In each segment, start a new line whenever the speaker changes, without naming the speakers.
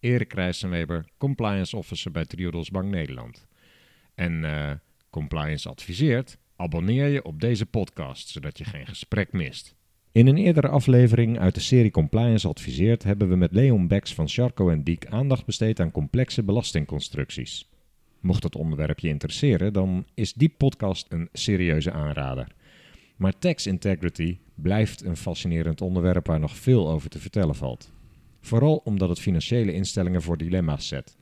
Erik Rijssenweber, compliance officer bij Triodos Bank Nederland. En eh, compliance adviseert, abonneer je op deze podcast, zodat je geen gesprek mist. In een eerdere aflevering uit de serie Compliance Adviseert hebben we met Leon Becks van Charco en Diek aandacht besteed aan complexe belastingconstructies. Mocht het onderwerp je interesseren, dan is die podcast een serieuze aanrader. Maar tax integrity blijft een fascinerend onderwerp waar nog veel over te vertellen valt. Vooral omdat het financiële instellingen voor dilemma's zet.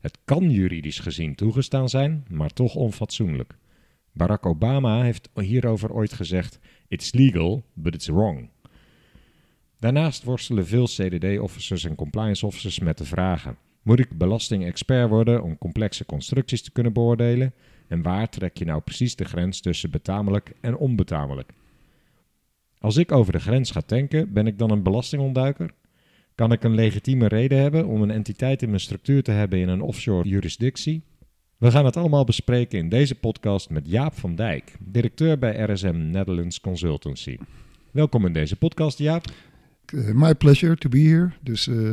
Het kan juridisch gezien toegestaan zijn, maar toch onfatsoenlijk. Barack Obama heeft hierover ooit gezegd: It's legal, but it's wrong. Daarnaast worstelen veel CDD-officers en compliance officers met de vragen: Moet ik belastingexpert worden om complexe constructies te kunnen beoordelen? En waar trek je nou precies de grens tussen betamelijk en onbetamelijk? Als ik over de grens ga tanken, ben ik dan een belastingontduiker? Kan ik een legitieme reden hebben om een entiteit in mijn structuur te hebben in een offshore jurisdictie? We gaan het allemaal bespreken in deze podcast met Jaap van Dijk, directeur bij RSM Netherlands Consultancy. Welkom in deze podcast, Jaap.
Uh, my pleasure to be here. Dus, uh,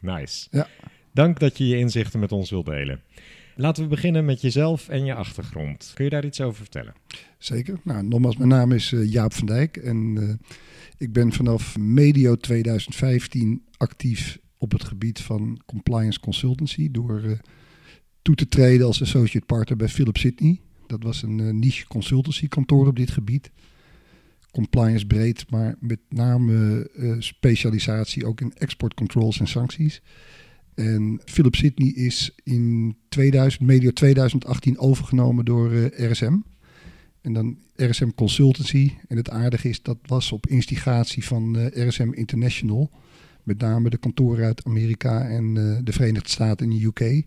nice.
Ja.
Dank dat je je inzichten met ons wilt delen. Laten we beginnen met jezelf en je achtergrond. Kun je daar iets over vertellen?
Zeker. Nou, nogmaals, mijn naam is uh, Jaap van Dijk en uh, ik ben vanaf medio 2015 actief op het gebied van compliance consultancy door uh, toe te treden als associate partner bij Philip Sydney. Dat was een niche consultancy kantoor op dit gebied. Compliance breed, maar met name specialisatie ook in export controls en sancties. En Philip Sydney is in 2000, medio 2018 overgenomen door uh, RSM. En dan RSM Consultancy. En het aardige is, dat was op instigatie van uh, RSM International. Met name de kantoren uit Amerika en uh, de Verenigde Staten en de UK.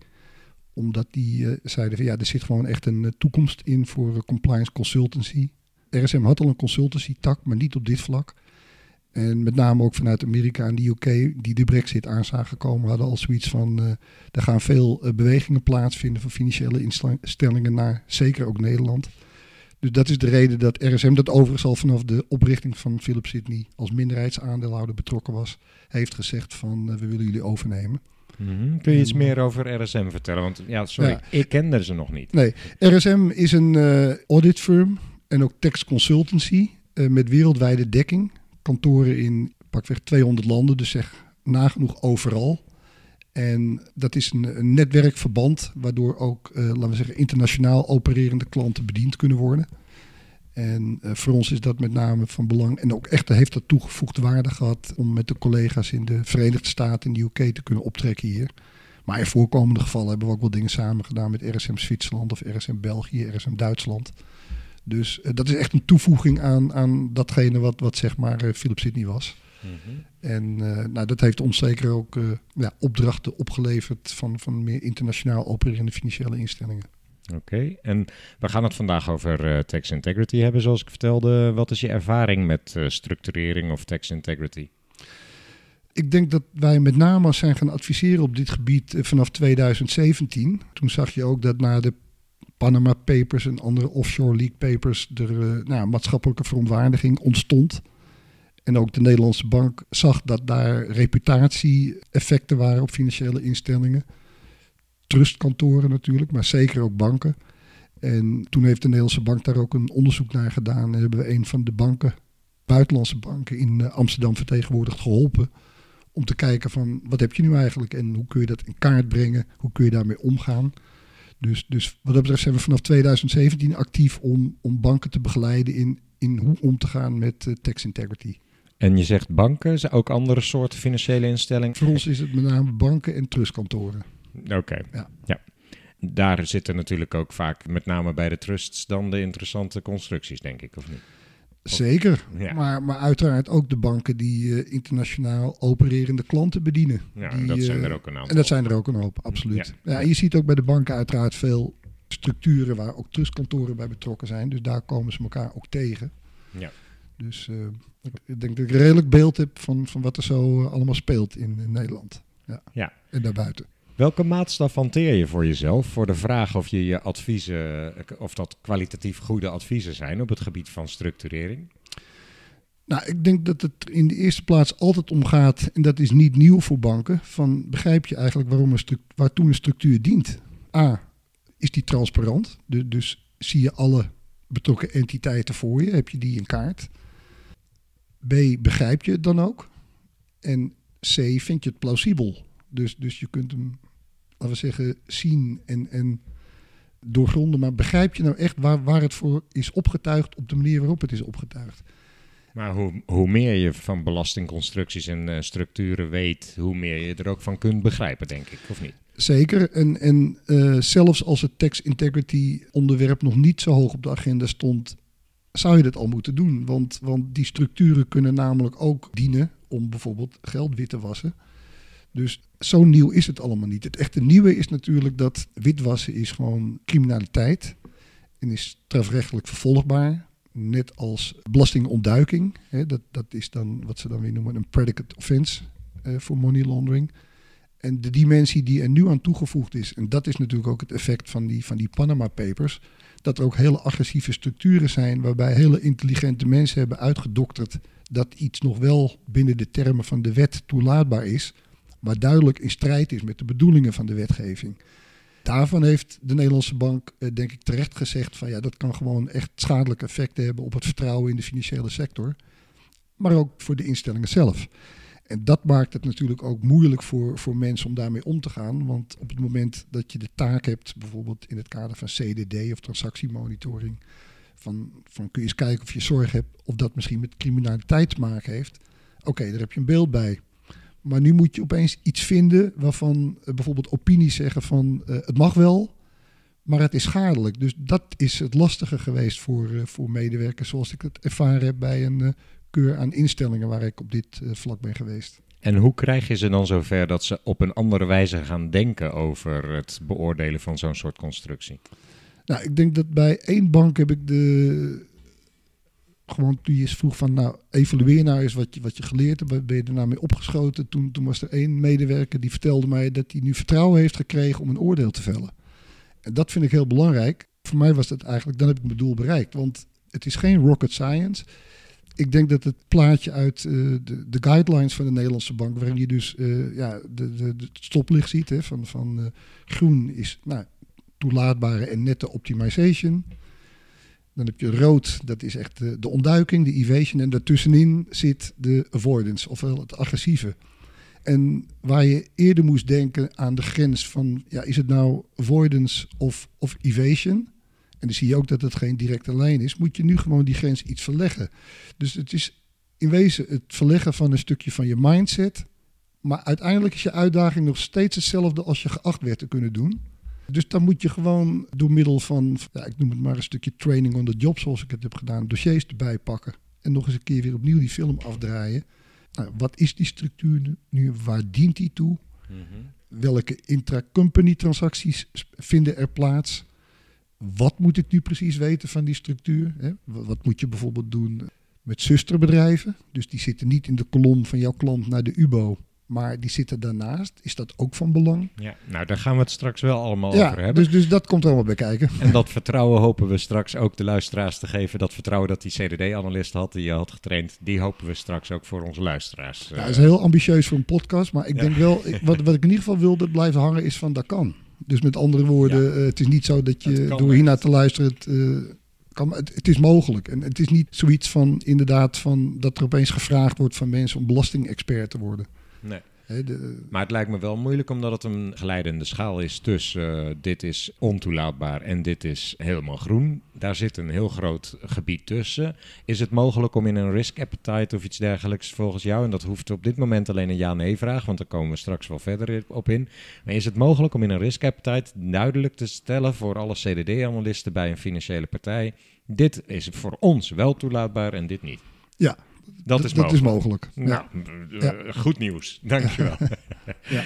Omdat die zeiden van ja, er zit gewoon echt een toekomst in voor compliance consultancy. RSM had al een consultancy tak, maar niet op dit vlak. En met name ook vanuit Amerika en de UK, die de brexit aan zagen komen, hadden al zoiets van, uh, er gaan veel uh, bewegingen plaatsvinden van financiële instellingen naar zeker ook Nederland. Dus dat is de reden dat RSM, dat overigens al vanaf de oprichting van Philip Sydney als minderheidsaandeelhouder betrokken was, heeft gezegd van, uh, we willen jullie overnemen.
Mm -hmm. Kun je iets meer over RSM vertellen? Want ja, sorry, ja. ik kende ze nog niet.
Nee, RSM is een audit firm en ook tax consultancy met wereldwijde dekking kantoren in pakweg 200 landen, dus zeg nagenoeg overal. En dat is een, netwerkverband waardoor ook, uh, laten we zeggen, internationaal opererende klanten bediend kunnen worden. En uh, voor ons is dat met name van belang. En ook echt heeft dat toegevoegde waarde gehad om met de collega's in de Verenigde Staten en de UK te kunnen optrekken hier. Maar in voorkomende gevallen hebben we ook wel dingen samen gedaan met RSM Zwitserland of RSM België, RSM Duitsland. Dus uh, dat is echt een toevoeging aan, aan datgene wat, wat zeg maar uh, Philip Sydney was. Mm -hmm. En uh, nou, dat heeft ons zeker ook ja, opdrachten opgeleverd van, van meer internationaal opererende financiële instellingen.
Oké, okay. en we gaan het vandaag over tax integrity hebben, zoals ik vertelde. Wat is je ervaring met structurering of tax integrity?
Ik denk dat wij met name zijn gaan adviseren op dit gebied vanaf 2017. Toen zag je ook dat na de Panama Papers en andere offshore leak papers er uh, nou, maatschappelijke verontwaardiging ontstond. En ook de Nederlandse bank zag dat daar reputatie-effecten waren op financiële instellingen. Trustkantoren natuurlijk, maar zeker ook banken. En toen heeft de Nederlandse bank daar ook een onderzoek naar gedaan. En hebben we een van de banken, buitenlandse banken in uh, Amsterdam vertegenwoordigd, geholpen. Om te kijken van wat heb je nu eigenlijk en hoe kun je dat in kaart brengen? Hoe kun je daarmee omgaan? Dus, dus wat dat betreft zijn we vanaf 2017 actief om, om banken te begeleiden in, in hoe om te gaan met uh, tax integrity.
En je zegt banken, zijn ook andere soorten financiële instellingen?
Voor ons is het met name banken en trustkantoren.
Oké, okay. ja. ja. Daar zitten natuurlijk ook vaak, met name bij de trusts, dan de interessante constructies, denk ik, of niet?
Zeker,
Ja.
maar, maar uiteraard ook de banken die eh, internationaal opererende klanten bedienen.
Ja,
Die,
dat zijn
eh,
er ook een aantal.
En dat zijn er ook een hoop, absoluut.
Ja.
Ja. en je ziet ook bij de banken uiteraard veel structuren waar ook trustkantoren bij betrokken zijn. Dus daar komen ze elkaar ook tegen.
Ja.
Dus eh, ik, denk dat ik een redelijk beeld heb van, van wat er zo allemaal speelt in, in Nederland. Ja.
Ja.
En daarbuiten.
Welke maatstaf hanteer je voor jezelf voor de vraag of je je adviezen, of dat kwalitatief goede adviezen zijn op het gebied van structurering?
Nou, ik denk dat het in de eerste plaats altijd om gaat, en dat is niet nieuw voor banken, van begrijp je eigenlijk waarom een waartoe een structuur dient? A, is die transparant? Dus, dus zie je alle betrokken entiteiten voor je? Heb je die in kaart? B, begrijp je het dan ook? En C, vind je het plausibel? Dus, dus je kunt hem, laten we zeggen, zien en, en doorgronden. Maar begrijp je nou echt waar, waar het voor is opgetuigd op de manier waarop het is opgetuigd?
Maar hoe, hoe meer je van belastingconstructies en eh, structuren weet, hoe meer je er ook van kunt begrijpen, denk ik, of niet?
Zeker. En, en eh, zelfs als het tax integrity onderwerp nog niet zo hoog op de agenda stond, zou je dat al moeten doen. Want, want die structuren kunnen namelijk ook dienen om bijvoorbeeld geld wit te wassen. Dus zo nieuw is het allemaal niet. Het echte nieuwe is natuurlijk dat witwassen is gewoon criminaliteit en is strafrechtelijk vervolgbaar. Net als belastingontduiking. Hè, dat, dat is dan wat ze dan weer noemen een predicate offense eh, voor money laundering. En de dimensie die er nu aan toegevoegd is, en dat is natuurlijk ook het effect van die, van die Panama Papers, dat er ook hele agressieve structuren zijn waarbij hele intelligente mensen hebben uitgedokterd dat iets nog wel binnen de termen van de wet toelaatbaar is, maar duidelijk in strijd is met de bedoelingen van de wetgeving. Daarvan heeft de Nederlandse bank, eh, denk ik, terecht gezegd van ja, dat kan gewoon echt schadelijke effecten hebben op het vertrouwen in de financiële sector, maar ook voor de instellingen zelf. En dat maakt het natuurlijk ook moeilijk voor, voor mensen om daarmee om te gaan. Want op het moment dat je de taak hebt, bijvoorbeeld in het kader van CDD of transactiemonitoring, van, van kun je eens kijken of je zorg hebt of dat misschien met criminaliteit te maken heeft. Oké, daar heb je een beeld bij. Maar nu moet je opeens iets vinden waarvan eh, bijvoorbeeld opinies zeggen van eh, het mag wel, maar het is schadelijk. Dus dat is het lastige geweest voor, eh, voor medewerkers zoals ik het ervaren heb bij een keur aan instellingen waar ik op dit vlak ben geweest.
En hoe krijg je ze dan zover dat ze op een andere wijze gaan denken over het beoordelen van zo'n soort constructie?
Nou, ik denk dat bij één bank heb ik de. Toen je eens vroeg van, nou, evalueer nou eens wat je, wat je geleerd hebt. Ben je er nou mee opgeschoten? Toen, toen was er één medewerker die vertelde mij dat hij nu vertrouwen heeft gekregen om een oordeel te vellen. En dat vind ik heel belangrijk. Voor mij was dat eigenlijk, dan heb ik mijn doel bereikt. Want het is geen rocket science. Ik denk dat het plaatje uit eh, de, de guidelines van de Nederlandse bank, waarin je dus eh, ja, de, de stoplicht ziet hè, van, van eh, groen is nou, toelaatbare en nette optimization. Dan heb je rood, dat is echt de, de ontduiking, de evasion. En daartussenin zit de avoidance, ofwel het agressieve. En waar je eerder moest denken aan de grens van, ja, is het nou avoidance of, of evasion? En dan zie je ook dat het geen directe lijn is. Moet je nu gewoon die grens iets verleggen. Dus het is in wezen het verleggen van een stukje van je mindset. Maar uiteindelijk is je uitdaging nog steeds hetzelfde als je geacht werd te kunnen doen. Dus dan moet je gewoon door middel van, ja, ik noem het maar een stukje training on the job, zoals ik het heb gedaan, dossiers erbij pakken. En nog eens een keer weer opnieuw die film afdraaien. Nou, wat is die structuur nu-? Waar dient die toe? Welke intra-company transacties s- vinden er plaats? Wat moet ik nu precies weten van die structuur? Hè? Wa- Wat moet je bijvoorbeeld doen met zusterbedrijven? Dus die zitten niet in de kolom van jouw klant naar de UBO, maar die zitten daarnaast. Is dat ook van belang?
Ja, nou daar gaan we het straks wel allemaal
ja,
over hebben.
dus, dus dat komt allemaal bij kijken.
En dat vertrouwen hopen we straks ook de luisteraars te geven. Dat vertrouwen dat die CDD-analyst had, die je had getraind, die hopen we straks ook voor onze luisteraars.
Ja,
eh,
dat is heel ambitieus voor een podcast, maar ik
Ja.
denk wel, wat, wat ik in ieder geval wilde blijven hangen is van dat kan. Dus met andere woorden,
Ja.
eh, het is niet zo dat je door
echt.
hiernaar te luisteren, het, eh, kan, het, het is mogelijk. En het is niet zoiets van inderdaad van dat er opeens gevraagd wordt van mensen om belastingexpert te worden.
Nee.
De,
Maar het lijkt me wel moeilijk omdat het een glijdende schaal is tussen eh, dit is ontoelaatbaar en dit is helemaal groen. daar zit een heel groot gebied tussen. Is het mogelijk om in een risk appetite of iets dergelijks volgens jou, en dat hoeft op dit moment alleen een ja-nee-vraag, want daar komen we straks wel verder op in. Maar is het mogelijk om in een risk appetite duidelijk te stellen voor alle CDD-analisten bij een financiële partij, dit is voor ons wel toelaatbaar en dit niet?
Ja,
dat is
dat
mogelijk.
Is mogelijk.
Nou, ja. goed nieuws. Dankjewel. ja.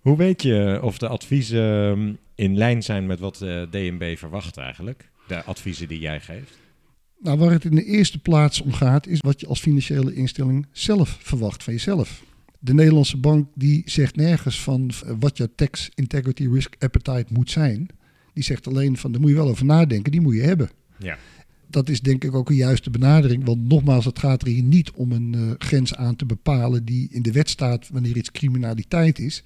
Hoe weet je of de adviezen ehm, in lijn zijn met wat de DNB verwacht eigenlijk? De adviezen die jij geeft?
Nou, waar het in de eerste plaats om gaat, is wat je als financiële instelling zelf verwacht van jezelf. De Nederlandse bank die zegt nergens van wat je tax integrity risk appetite moet zijn. Die zegt alleen van daar moet je wel over nadenken, die moet je hebben.
Ja.
Dat is denk ik ook een juiste benadering. Want nogmaals, het gaat er hier niet om een uh, grens aan te bepalen die in de wet staat wanneer iets criminaliteit is.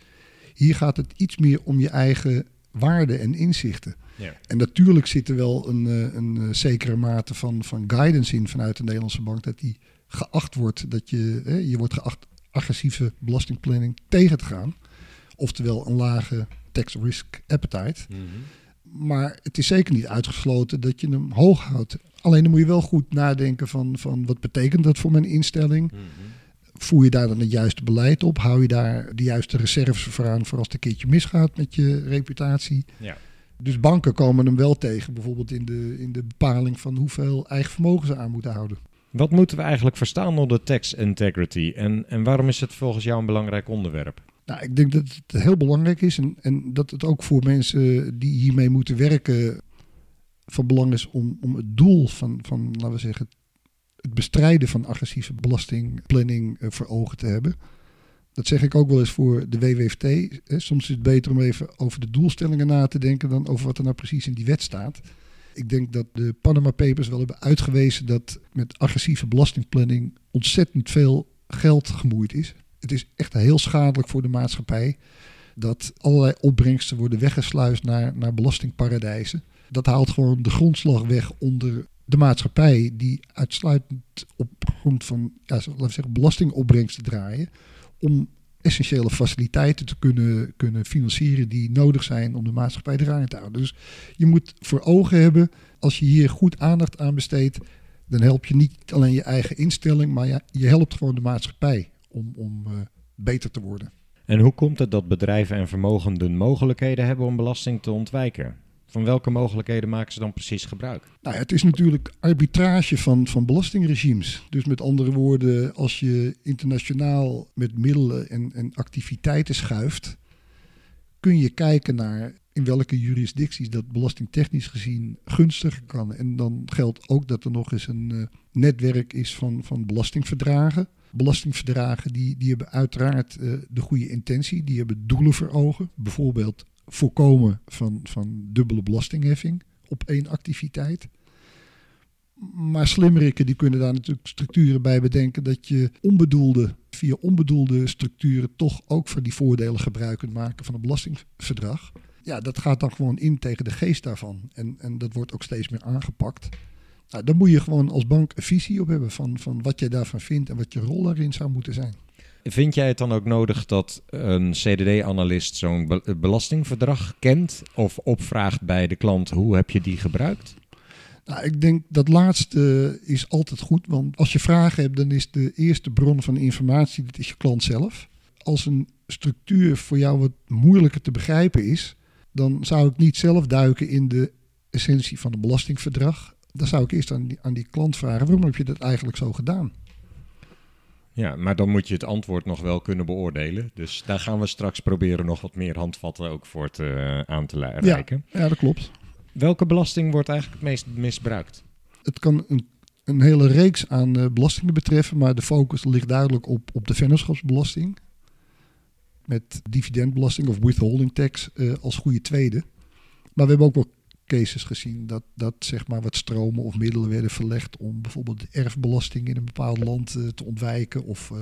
Hier gaat het iets meer om je eigen waarden en inzichten.
Ja.
En natuurlijk zit er wel een, eh, een, een zekere mate van, van guidance in vanuit de Nederlandse bank. Dat die geacht wordt, dat je, hè, je wordt geacht agressieve belastingplanning tegen te gaan. Oftewel een lage tax risk appetite.
Mhm.
Maar het is zeker niet uitgesloten dat je hem hoog houdt. Alleen dan moet je wel goed nadenken van, van wat betekent dat voor mijn instelling.
Mhm.
Voer je daar dan het juiste beleid op? Hou je daar de juiste reserves voor aan voor als het een keertje misgaat met je reputatie?
Ja.
Dus banken komen hem wel tegen, bijvoorbeeld in de, in de bepaling van hoeveel eigen vermogen ze aan moeten houden.
Wat moeten we eigenlijk verstaan onder tax integrity en, en waarom is het volgens jou een belangrijk onderwerp?
Nou, ik denk dat het heel belangrijk is en, en dat het ook voor mensen die hiermee moeten werken van belang is om, om het doel van, van, laten we zeggen, het bestrijden van agressieve belastingplanning uh, voor ogen te hebben. Dat zeg ik ook wel eens voor de WWFT. Soms is het beter om even over de doelstellingen na te denken dan over wat er nou precies in die wet staat. Ik denk dat de Panama Papers wel hebben uitgewezen dat met agressieve belastingplanning ontzettend veel geld gemoeid is. Het is echt heel schadelijk voor de maatschappij dat allerlei opbrengsten worden weggesluist naar, naar belastingparadijzen. Dat haalt gewoon de grondslag weg onder de maatschappij die uitsluitend op grond van ja, laten we zeggen, belastingopbrengsten draaien om essentiële faciliteiten te kunnen, kunnen financieren die nodig zijn om de maatschappij draaiend te houden. Dus je moet voor ogen hebben, als je hier goed aandacht aan besteedt, dan help je niet alleen je eigen instelling, maar je, je helpt gewoon de maatschappij om, om uh, beter te worden.
En hoe komt het dat bedrijven en vermogenden mogelijkheden hebben om belasting te ontwijken? Van welke mogelijkheden maken ze dan precies gebruik?
Nou, het is natuurlijk arbitrage van, van belastingregimes. Dus met andere woorden, als je internationaal met middelen en, en activiteiten schuift, kun je kijken naar in welke jurisdicties dat belastingtechnisch gezien gunstiger kan. En dan geldt ook dat er nog eens een uh, netwerk is van, van belastingverdragen. Belastingverdragen die, die hebben uiteraard uh, de goede intentie, die hebben doelen voor ogen. Bijvoorbeeld voorkomen van, van dubbele belastingheffing op één activiteit. Maar slimmerikken die kunnen daar natuurlijk structuren bij bedenken dat je onbedoelde, via onbedoelde structuren toch ook voor die voordelen gebruik kunt maken van een belastingverdrag. Ja, dat gaat dan gewoon in tegen de geest daarvan. En, en dat wordt ook steeds meer aangepakt. Nou, dan moet je gewoon als bank een visie op hebben van, van wat jij daarvan vindt en wat je rol daarin zou moeten zijn.
Vind jij het dan ook nodig dat een CDD-analyst zo'n be belastingverdrag kent of opvraagt bij de klant hoe heb je die gebruikt?
Nou, ik denk dat laatste is altijd goed, want als je vragen hebt, dan is de eerste bron van informatie dat is je klant zelf. Als een structuur voor jou wat moeilijker te begrijpen is, dan zou ik niet zelf duiken in de essentie van een belastingverdrag. Dan zou ik eerst aan die, aan die klant vragen, waarom heb je dat eigenlijk zo gedaan?
Ja, maar dan moet je het antwoord nog wel kunnen beoordelen. Dus daar gaan we straks proberen nog wat meer handvatten ook voor te, uh, aan te reiken.
Ja, ja, dat klopt.
Welke belasting wordt eigenlijk het meest misbruikt?
Het kan een, een hele reeks aan uh, belastingen betreffen, maar de focus ligt duidelijk op, op de vennootschapsbelasting. Met dividendbelasting of withholding tax uh, als goede tweede. Maar we hebben ook wel cases gezien dat, dat zeg maar wat stromen of middelen werden verlegd om bijvoorbeeld de erfbelasting in een bepaald land uh, te ontwijken. Of uh,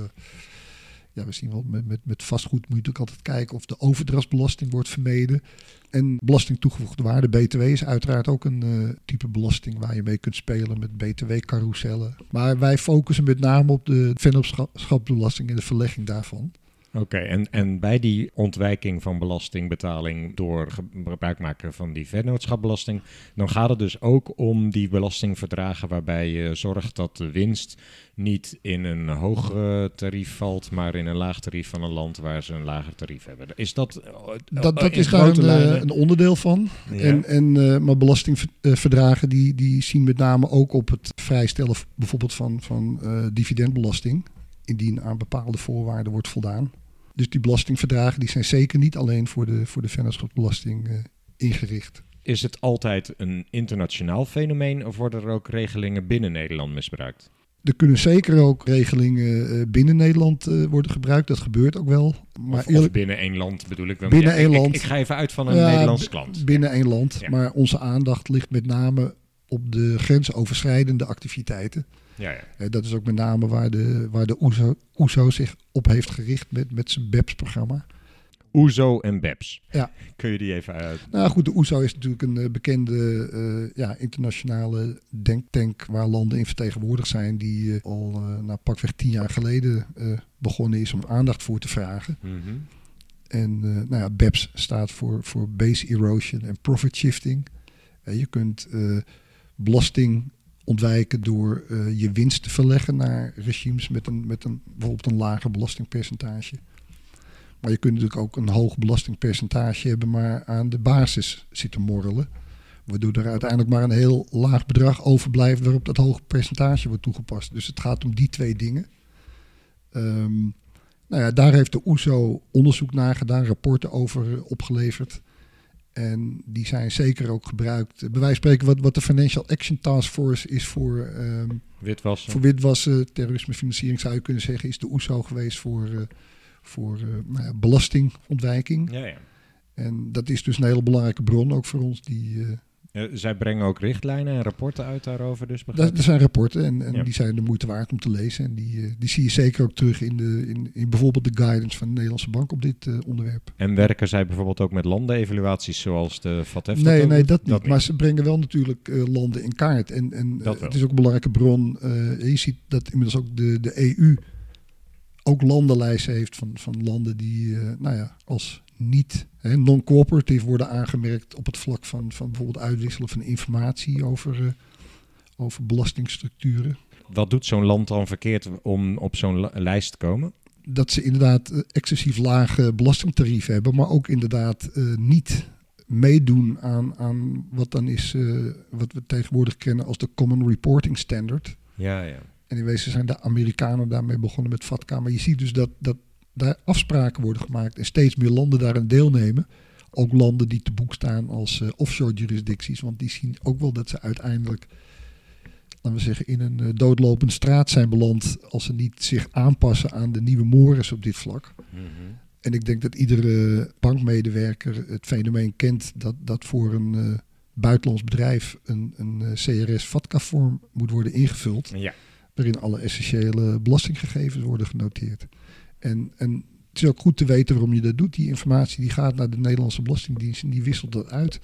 ja, we zien wel met, met, met vastgoed moet je natuurlijk altijd kijken of de overdrachtsbelasting wordt vermeden. En belasting toegevoegde waarde, BTW, is uiteraard ook een uh, type belasting waar je mee kunt spelen met BTW-carousellen. Maar wij focussen met name op de vennootschapsbelasting en de verlegging daarvan.
Oké, en, en bij die ontwijking van belastingbetaling door gebruik maken van die vennootschapbelasting, dan gaat het dus ook om die belastingverdragen waarbij je zorgt dat de winst niet in een hoog tarief valt, maar in een laag tarief van een land waar ze een lager tarief hebben. Is dat.
Uh, dat, dat is daar een, uh, een, onderdeel van. Ja. En, en, uh, maar belastingverdragen die, die zien met name ook op het vrijstellen bijvoorbeeld van, van dividendbelasting, indien aan bepaalde voorwaarden wordt voldaan. Dus die belastingverdragen die zijn zeker niet alleen voor de, voor de vennootschapsbelasting uh, ingericht.
Is het altijd een internationaal fenomeen of worden er ook regelingen binnen Nederland misbruikt?
Er kunnen zeker ook regelingen uh, binnen Nederland uh, worden gebruikt. Dat gebeurt ook wel.
Maar of, eerlijk, of binnen één land bedoel ik dan.
Binnen één
ik,
land.
Ik, ik, ga even uit van een ja, Nederlands klant.
Binnen één land. Ja. Maar onze aandacht ligt met name op de grensoverschrijdende activiteiten.
Ja, ja.
dat is ook met name waar de, waar de OESO, OESO zich op heeft gericht met, met zijn BEPS-programma.
OESO en BEPS.
Ja.
Kun je die even uit?
Nou goed, de OESO is natuurlijk een uh, bekende uh, ja, internationale denktank waar landen in vertegenwoordigd zijn die uh, al nou, pakweg tien jaar geleden begonnen is om aandacht voor te vragen.
Mm -hmm.
En nou ja, BEPS staat voor, voor Base Erosion en Profit Shifting. je kunt belasting ontwijken door uh, je winst te verleggen naar regimes met, een, met een, bijvoorbeeld een lager belastingpercentage. Maar je kunt natuurlijk ook een hoog belastingpercentage hebben, maar aan de basis zitten morrelen. Waardoor er uiteindelijk maar een heel laag bedrag overblijft waarop dat hoge percentage wordt toegepast. Dus het gaat om die twee dingen. Um, nou ja, daar heeft de OESO onderzoek naar gedaan, rapporten over opgeleverd. En die zijn zeker ook gebruikt. Bij wijze van spreken, wat, wat de Financial Action Task Force is voor, um,
witwassen.
voor witwassen, terrorismefinanciering zou je kunnen zeggen, is de OESO geweest voor, uh, voor uh, nou ja, belastingontwijking.
Ja, ja.
En dat is dus een hele belangrijke bron ook voor ons, die, uh,
uh, zij brengen ook richtlijnen en rapporten uit daarover, dus
dat, Er zijn rapporten en, en ja. die zijn de moeite waard om te lezen. En die, uh, die zie je zeker ook terug in, de, in, in bijvoorbeeld de guidance van de Nederlandse Bank op dit uh, onderwerp.
En werken zij bijvoorbeeld ook met landenevaluaties zoals de FATF?
Nee,
dat
nee,
doet?
dat niet. Dat maar ze brengen wel natuurlijk landen in kaart. En, en het is ook een belangrijke bron. je ziet dat inmiddels ook de, de EU ook landenlijsten heeft van, van landen die, nou ja, als niet non-cooperative worden aangemerkt op het vlak van, van bijvoorbeeld uitwisselen van informatie over, uh, over belastingstructuren.
Wat doet zo'n land dan verkeerd om op zo'n lijst te komen?
Dat ze inderdaad uh, excessief lage belastingtarieven hebben, maar ook inderdaad uh, niet meedoen aan, aan wat dan is, wat we tegenwoordig kennen als de Common Reporting Standard.
Ja, ja.
En in wezen zijn de Amerikanen daarmee begonnen met FATCA. Maar je ziet dus dat, dat daar afspraken worden gemaakt en steeds meer landen daaraan deelnemen. Ook landen die te boek staan als uh, offshore jurisdicties, want die zien ook wel dat ze uiteindelijk, laten we zeggen, in een uh, doodlopende straat zijn beland als ze niet zich aanpassen aan de nieuwe mores op dit vlak.
Mm -hmm.
En ik denk dat iedere bankmedewerker het fenomeen kent dat, dat voor een uh, buitenlands bedrijf een, een CRS-FATCA-vorm moet worden ingevuld.
Ja.
Waarin alle essentiële belastinggegevens worden genoteerd. En, en het is ook goed te weten waarom je dat doet. Die informatie die gaat naar de Nederlandse Belastingdienst en die wisselt dat uit.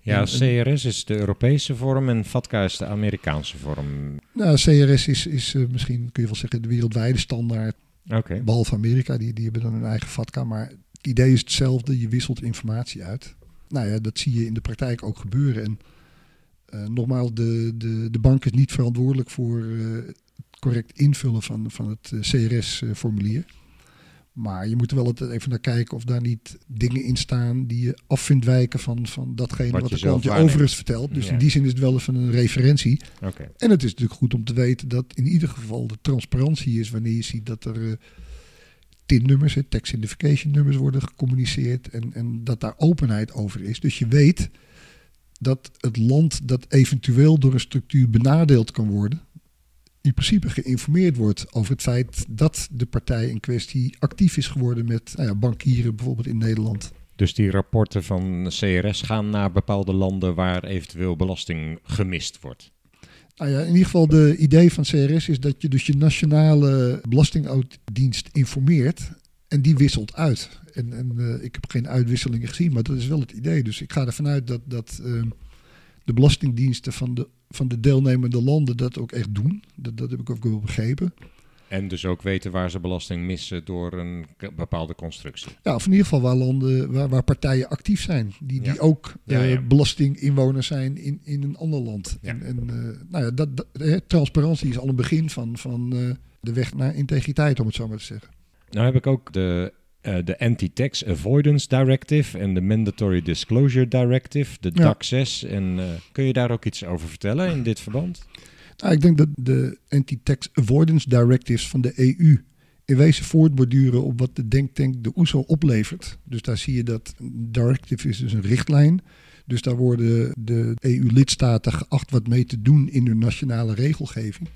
Ja, CRS is de Europese vorm en FATCA is de Amerikaanse vorm.
Nou, CRS is, is uh, misschien, kun je wel zeggen, de wereldwijde standaard.
Okay.
Behalve Amerika, die, die hebben dan hun eigen FATCA. Maar het idee is hetzelfde, je wisselt informatie uit. Nou ja, dat zie je in de praktijk ook gebeuren. En uh, nogmaals, de, de, de bank is niet verantwoordelijk voor uh, het correct invullen van, van het CRS-formulier. Maar je moet er wel altijd even naar kijken of daar niet dingen in staan die je af vindt wijken van, van datgene wat, wat de klant je overigens vertelt. Dus ja. in die zin is het wel even een referentie.
Okay.
En het is natuurlijk goed om te weten dat in ieder geval de transparantie is wanneer je ziet dat er uh, TIN-nummers, tax identification nummers worden gecommuniceerd en, en dat daar openheid over is. Dus je weet dat het land dat eventueel door een structuur benadeeld kan worden, in principe geïnformeerd wordt over het feit dat de partij in kwestie actief is geworden met nou ja, bankieren bijvoorbeeld in Nederland.
Dus die rapporten van CRS gaan naar bepaalde landen waar eventueel belasting gemist wordt?
Nou ja, in ieder geval de idee van CRS is dat je dus je nationale belastingdienst informeert en die wisselt uit. En, en uh, ik heb geen uitwisselingen gezien, maar dat is wel het idee. Dus ik ga ervan uit dat, dat uh, de belastingdiensten van de van de deelnemende landen dat ook echt doen. Dat, dat heb ik ook wel begrepen.
En dus ook weten waar ze belasting missen door een bepaalde constructie.
Ja, of in ieder geval waar landen, waar, waar partijen actief zijn. Die, die ook
Ja,
eh,
ja.
belastinginwoner zijn in, in een ander land.
Ja.
En, en eh, nou ja, dat, dat, transparantie is al een begin van, van eh, de weg naar integriteit, om het zo maar te zeggen.
Nou heb ik ook de, de Anti-Tax Avoidance Directive en de Mandatory Disclosure Directive, de
Ja.
DAC 6. En eh, kun je daar ook iets over vertellen in dit verband?
Nou, ik denk dat de Anti-Tax Avoidance Directives van de EU in wezen voortborduren op wat de denktank de OESO oplevert. Dus daar zie je dat een directive is dus een richtlijn. Dus daar worden de EU-lidstaten geacht wat mee te doen in hun nationale regelgeving.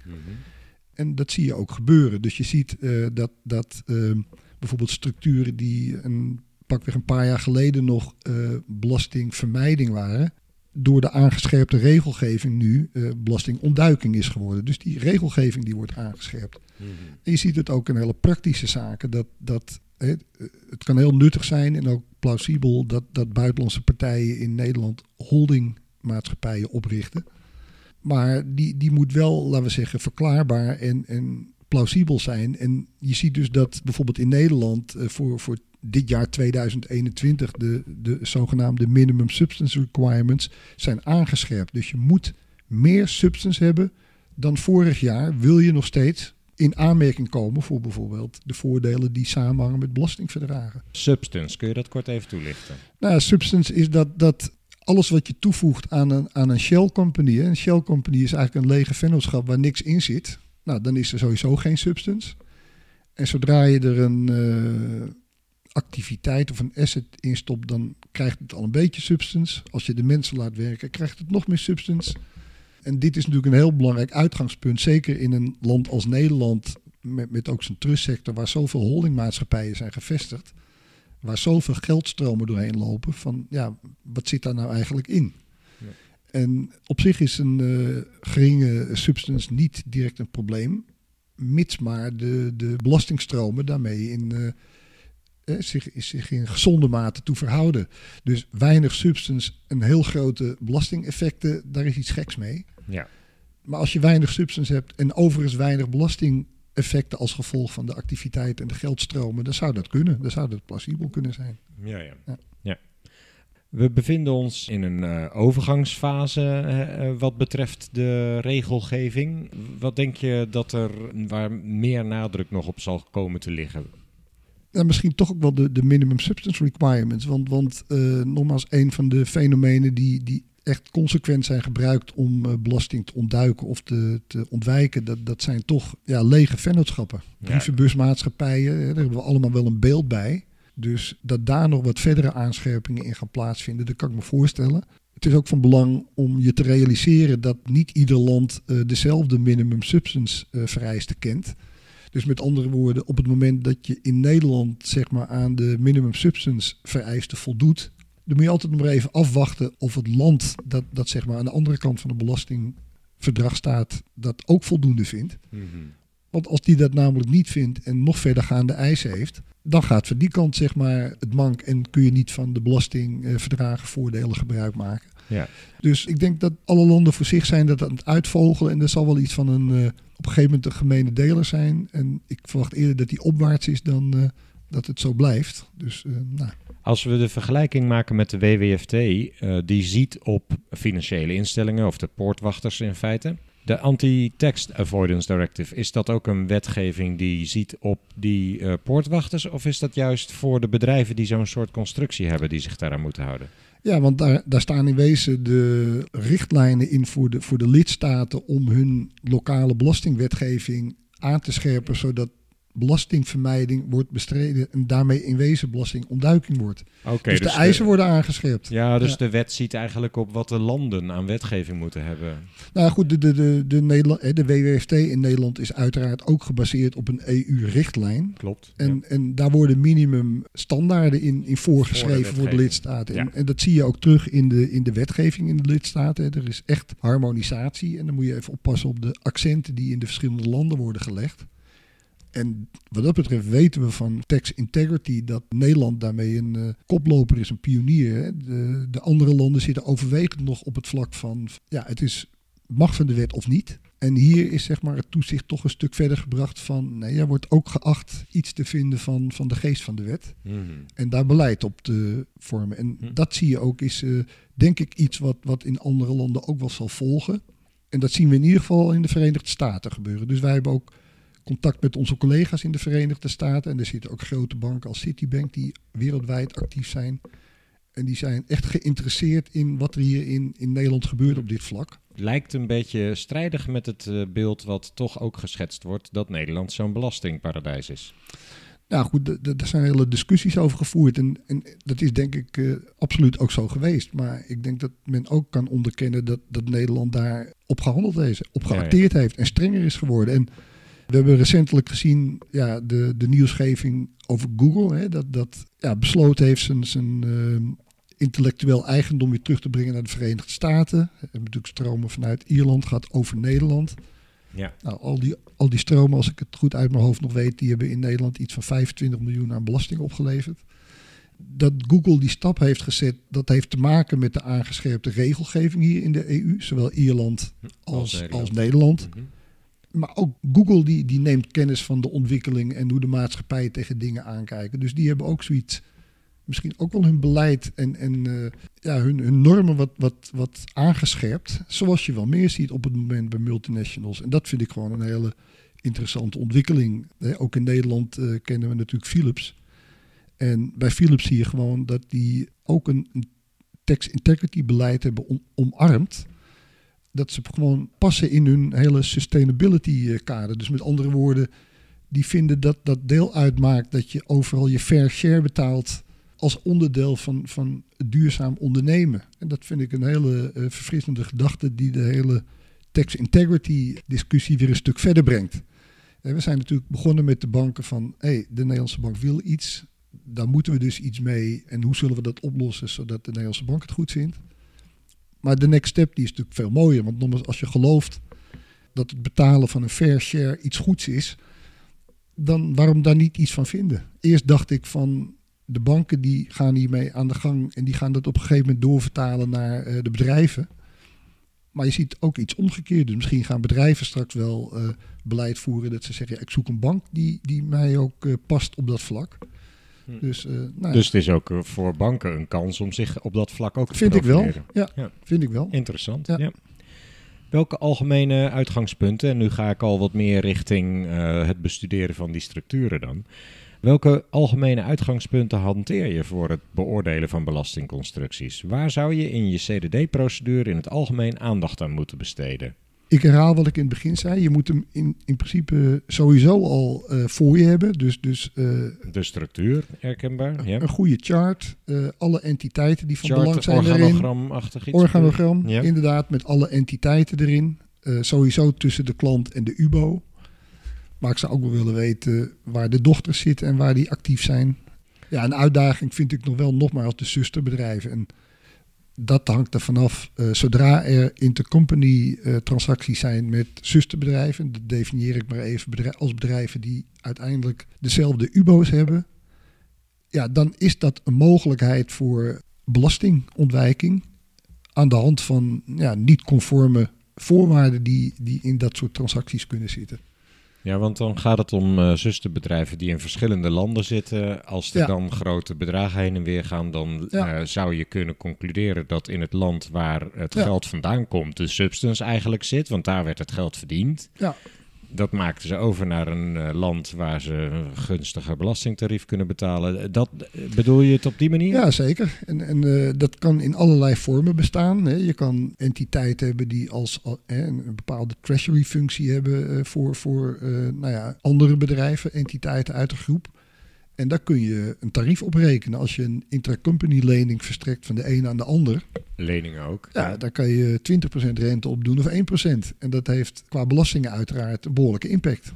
En dat zie je ook gebeuren. Dus je ziet eh, dat, dat eh, bijvoorbeeld structuren die een, pakweg een paar jaar geleden nog eh, belastingvermijding waren, door de aangescherpte regelgeving nu eh, belastingontduiking is geworden. Dus die regelgeving die wordt aangescherpt. En je ziet het ook in hele praktische zaken. Dat, dat, hè, het kan heel nuttig zijn en ook plausibel dat, dat buitenlandse partijen in Nederland holdingmaatschappijen oprichten. Maar die, die moet wel, laten we zeggen, verklaarbaar en, en plausibel zijn. En je ziet dus dat bijvoorbeeld in Nederland eh, voor, voor dit jaar 2021 de, de zogenaamde minimum substance requirements zijn aangescherpt. Dus je moet meer substance hebben dan vorig jaar. Wil je nog steeds in aanmerking komen voor bijvoorbeeld de voordelen die samenhangen met belastingverdragen.
Substance, kun je dat kort even toelichten?
Nou, substance is dat, dat alles wat je toevoegt aan een, aan een shell company. Een shell company is eigenlijk een lege vennootschap waar niks in zit. Nou, dan is er sowieso geen substance. En zodra je er een eh, activiteit of een asset in stopt, dan krijgt het al een beetje substance. Als je de mensen laat werken, krijgt het nog meer substance. En dit is natuurlijk een heel belangrijk uitgangspunt, zeker in een land als Nederland, met, met ook zijn trustsector, waar zoveel holdingmaatschappijen zijn gevestigd, waar zoveel geldstromen doorheen lopen, van ja, wat zit daar nou eigenlijk in? En op zich is een eh, geringe substance niet direct een probleem, mits maar de, de belastingstromen daarmee in, eh, eh, zich, zich in gezonde mate toe verhouden. Dus weinig substance en heel grote belastingeffecten, daar is iets geks mee.
Ja.
Maar als je weinig substance hebt en overigens weinig belastingeffecten als gevolg van de activiteit en de geldstromen, dan zou dat kunnen. Dan zou dat plausibel kunnen zijn.
Ja, ja.
Ja.
Ja. We bevinden ons in een eh, overgangsfase eh, wat betreft de regelgeving. Wat denk je dat er waar meer nadruk nog op zal komen te liggen?
En misschien toch ook wel de, de minimum substance requirements. Want, want eh, nogmaals, een van de fenomenen die, die echt consequent zijn gebruikt om belasting te ontduiken of te, te ontwijken, dat, dat zijn toch ja, lege vennootschappen.
Ja.
Brievenbusmaatschappijen, daar hebben we allemaal wel een beeld bij. Dus dat daar nog wat verdere aanscherpingen in gaan plaatsvinden, dat kan ik me voorstellen. Het is ook van belang om je te realiseren dat niet ieder land eh, dezelfde minimum substance eh, vereisten kent. Dus met andere woorden, op het moment dat je in Nederland zeg maar, aan de minimum substance vereisten voldoet, dan moet je altijd nog even afwachten of het land dat, dat zeg maar, aan de andere kant van het belastingverdrag staat, dat ook voldoende vindt. Want als die dat namelijk niet vindt en nog verdergaande eisen heeft, dan gaat van die kant zeg maar, het mank en kun je niet van de belastingverdragen voordelen gebruik maken.
Ja.
Dus ik denk dat alle landen voor zich zijn dat aan het uitvogelen. En er zal wel iets van een eh, op een gegeven moment een gemene deler zijn. En ik verwacht eerder dat die opwaarts is dan eh, dat het zo blijft. Dus eh, nou,
Als we de vergelijking maken met de WWFT, eh, die ziet op financiële instellingen of de poortwachters in feite. De Anti-Tax Avoidance Directive, is dat ook een wetgeving die ziet op die eh, poortwachters? Of is dat juist voor de bedrijven die zo'n soort constructie hebben die zich daaraan moeten houden?
ja, want daar, daar staan in wezen de richtlijnen in voor de, voor de lidstaten om hun lokale belastingwetgeving aan te scherpen, zodat belastingvermijding wordt bestreden en daarmee in wezen belastingontduiking wordt.
Oké,
dus, de eisen worden aangescherpt.
Ja, dus
Ja.
de wet ziet eigenlijk op wat de landen aan wetgeving moeten hebben.
Nou goed, de, de, de, de, Nederland, hè, de WWFT in Nederland is uiteraard ook gebaseerd op een EU-richtlijn.
Klopt.
En, en daar worden minimum standaarden in, in voorgeschreven voor de,
wetgeving.
lidstaten. En,
Ja.
en dat zie je ook terug in de, in de wetgeving in de lidstaten. Er is echt harmonisatie. En dan moet je even oppassen op de accenten die in de verschillende landen worden gelegd. En wat dat betreft weten we van tax integrity dat Nederland daarmee een eh, koploper is, een pionier. Hè. De, de andere landen zitten overwegend nog op het vlak van, ja, het is mag van de wet of niet. En hier is zeg maar het toezicht toch een stuk verder gebracht van, nee, er wordt ook geacht iets te vinden van, van de geest van de wet.
Mhm.
En daar beleid op te vormen. En
Hm.
dat zie je ook, is eh, denk ik iets wat, wat in andere landen ook wel zal volgen. En dat zien we in ieder geval in de Verenigde Staten gebeuren. Dus wij hebben ook contact met onze collega's in de Verenigde Staten. En er zitten ook grote banken als Citibank die wereldwijd actief zijn. En die zijn echt geïnteresseerd in wat er hier in, in Nederland gebeurt op dit vlak.
Lijkt een beetje strijdig met het eh, beeld wat toch ook geschetst wordt dat Nederland zo'n belastingparadijs is.
Nou goed, daar zijn hele discussies over gevoerd. En, en dat is denk ik eh, absoluut ook zo geweest. Maar ik denk dat men ook kan onderkennen dat, dat Nederland daar op gehandeld heeft, op
Ja, ja.
geacteerd heeft en strenger is geworden. En we hebben recentelijk gezien ja, de, de nieuwsgeving over Google, hè, dat, dat ja, besloten heeft zijn, zijn eh, intellectueel eigendom weer terug te brengen naar de Verenigde Staten. We hebben natuurlijk stromen vanuit Ierland, gaat over Nederland.
Ja.
Nou, al die, al die stromen, als ik het goed uit mijn hoofd nog weet, die hebben in Nederland iets van 25 miljoen aan belasting opgeleverd. Dat Google die stap heeft gezet, dat heeft te maken met de aangescherpte regelgeving hier in de EU, zowel Ierland als, als Nederland.
Mhm.
Maar ook Google die, die neemt kennis van de ontwikkeling en hoe de maatschappij tegen dingen aankijken. Dus die hebben ook zoiets, misschien ook wel hun beleid en, en eh, ja, hun, hun normen wat, wat, wat aangescherpt. Zoals je wel meer ziet op het moment bij multinationals. En dat vind ik gewoon een hele interessante ontwikkeling. Ook in Nederland eh, kennen we natuurlijk Philips. En bij Philips zie je gewoon dat die ook een, een tax integrity beleid hebben om, omarmd dat ze gewoon passen in hun hele sustainability eh, kader. Dus met andere woorden, die vinden dat dat deel uitmaakt dat je overal je fair share betaalt als onderdeel van, van duurzaam ondernemen. En dat vind ik een hele eh, verfrissende gedachte die de hele tax integrity discussie weer een stuk verder brengt. En we zijn natuurlijk begonnen met de banken van, hey, de Nederlandse bank wil iets, daar moeten we dus iets mee. En hoe zullen we dat oplossen zodat de Nederlandse bank het goed vindt? Maar de next step die is natuurlijk veel mooier. Want als je gelooft dat het betalen van een fair share iets goeds is, dan waarom daar niet iets van vinden? Eerst dacht ik van de banken die gaan hiermee aan de gang en die gaan dat op een gegeven moment doorvertalen naar eh, de bedrijven. Maar je ziet ook iets omgekeerd. Dus misschien gaan bedrijven straks wel eh, beleid voeren dat ze zeggen: ik zoek een bank die, die mij ook eh, past op dat vlak.
Hm.
Dus, eh, nou ja,
Dus het is ook eh, voor banken een kans om zich op dat vlak ook te
vind ik wel. Ja,
Ja.
vind ik wel.
Interessant.
Ja.
Ja. Welke algemene uitgangspunten, en nu ga ik al wat meer richting eh, het bestuderen van die structuren dan. Welke algemene uitgangspunten hanteer je voor het beoordelen van belastingconstructies? Waar zou je in je CDD-procedure in het algemeen aandacht aan moeten besteden?
Ik herhaal wat ik in het begin zei. Je moet hem in, in principe sowieso al eh, voor je hebben. Dus, dus eh,
De structuur, herkenbaar? Ja.
een goede chart. eh, alle entiteiten die van belang zijn
organogramachtig iets?
Organogram,
Ja.
inderdaad, met alle entiteiten erin. Sowieso tussen de klant en de UBO. Maar ik zou ook wel willen weten waar de dochters zitten en waar die actief zijn. Ja, een uitdaging vind ik nog wel nogmaals de zusterbedrijven. En dat hangt er vanaf. eh, zodra er intercompany eh, transacties zijn met zusterbedrijven, dat definieer ik maar even als bedrijven die uiteindelijk dezelfde UBO's hebben. Ja, dan is dat een mogelijkheid voor belastingontwijking aan de hand van ja, niet conforme voorwaarden die, die in dat soort transacties kunnen zitten.
Ja, want dan gaat het om eh, zusterbedrijven die in verschillende landen zitten. Als er
Ja.
dan grote bedragen heen en weer gaan, dan
Ja.
eh, zou je kunnen concluderen dat in het land waar het
Ja.
geld vandaan komt, de substance eigenlijk zit. Want daar werd het geld verdiend.
Ja.
Dat maakten ze over naar een eh, land waar ze een gunstiger belastingtarief kunnen betalen. Dat, eh, bedoel je het op die manier?
Ja, zeker. En, en eh, dat kan in allerlei vormen bestaan. Hè. Je kan entiteiten hebben die als een bepaalde treasury-functie hebben eh, voor, voor eh, nou ja, andere bedrijven, entiteiten uit de groep. En daar kun je een tarief op rekenen. Als je een intracompany lening verstrekt van de ene aan de ander,
Leningen ook.
ja, daar kan je 20% rente op doen of 1%. En dat heeft qua belastingen uiteraard een behoorlijke impact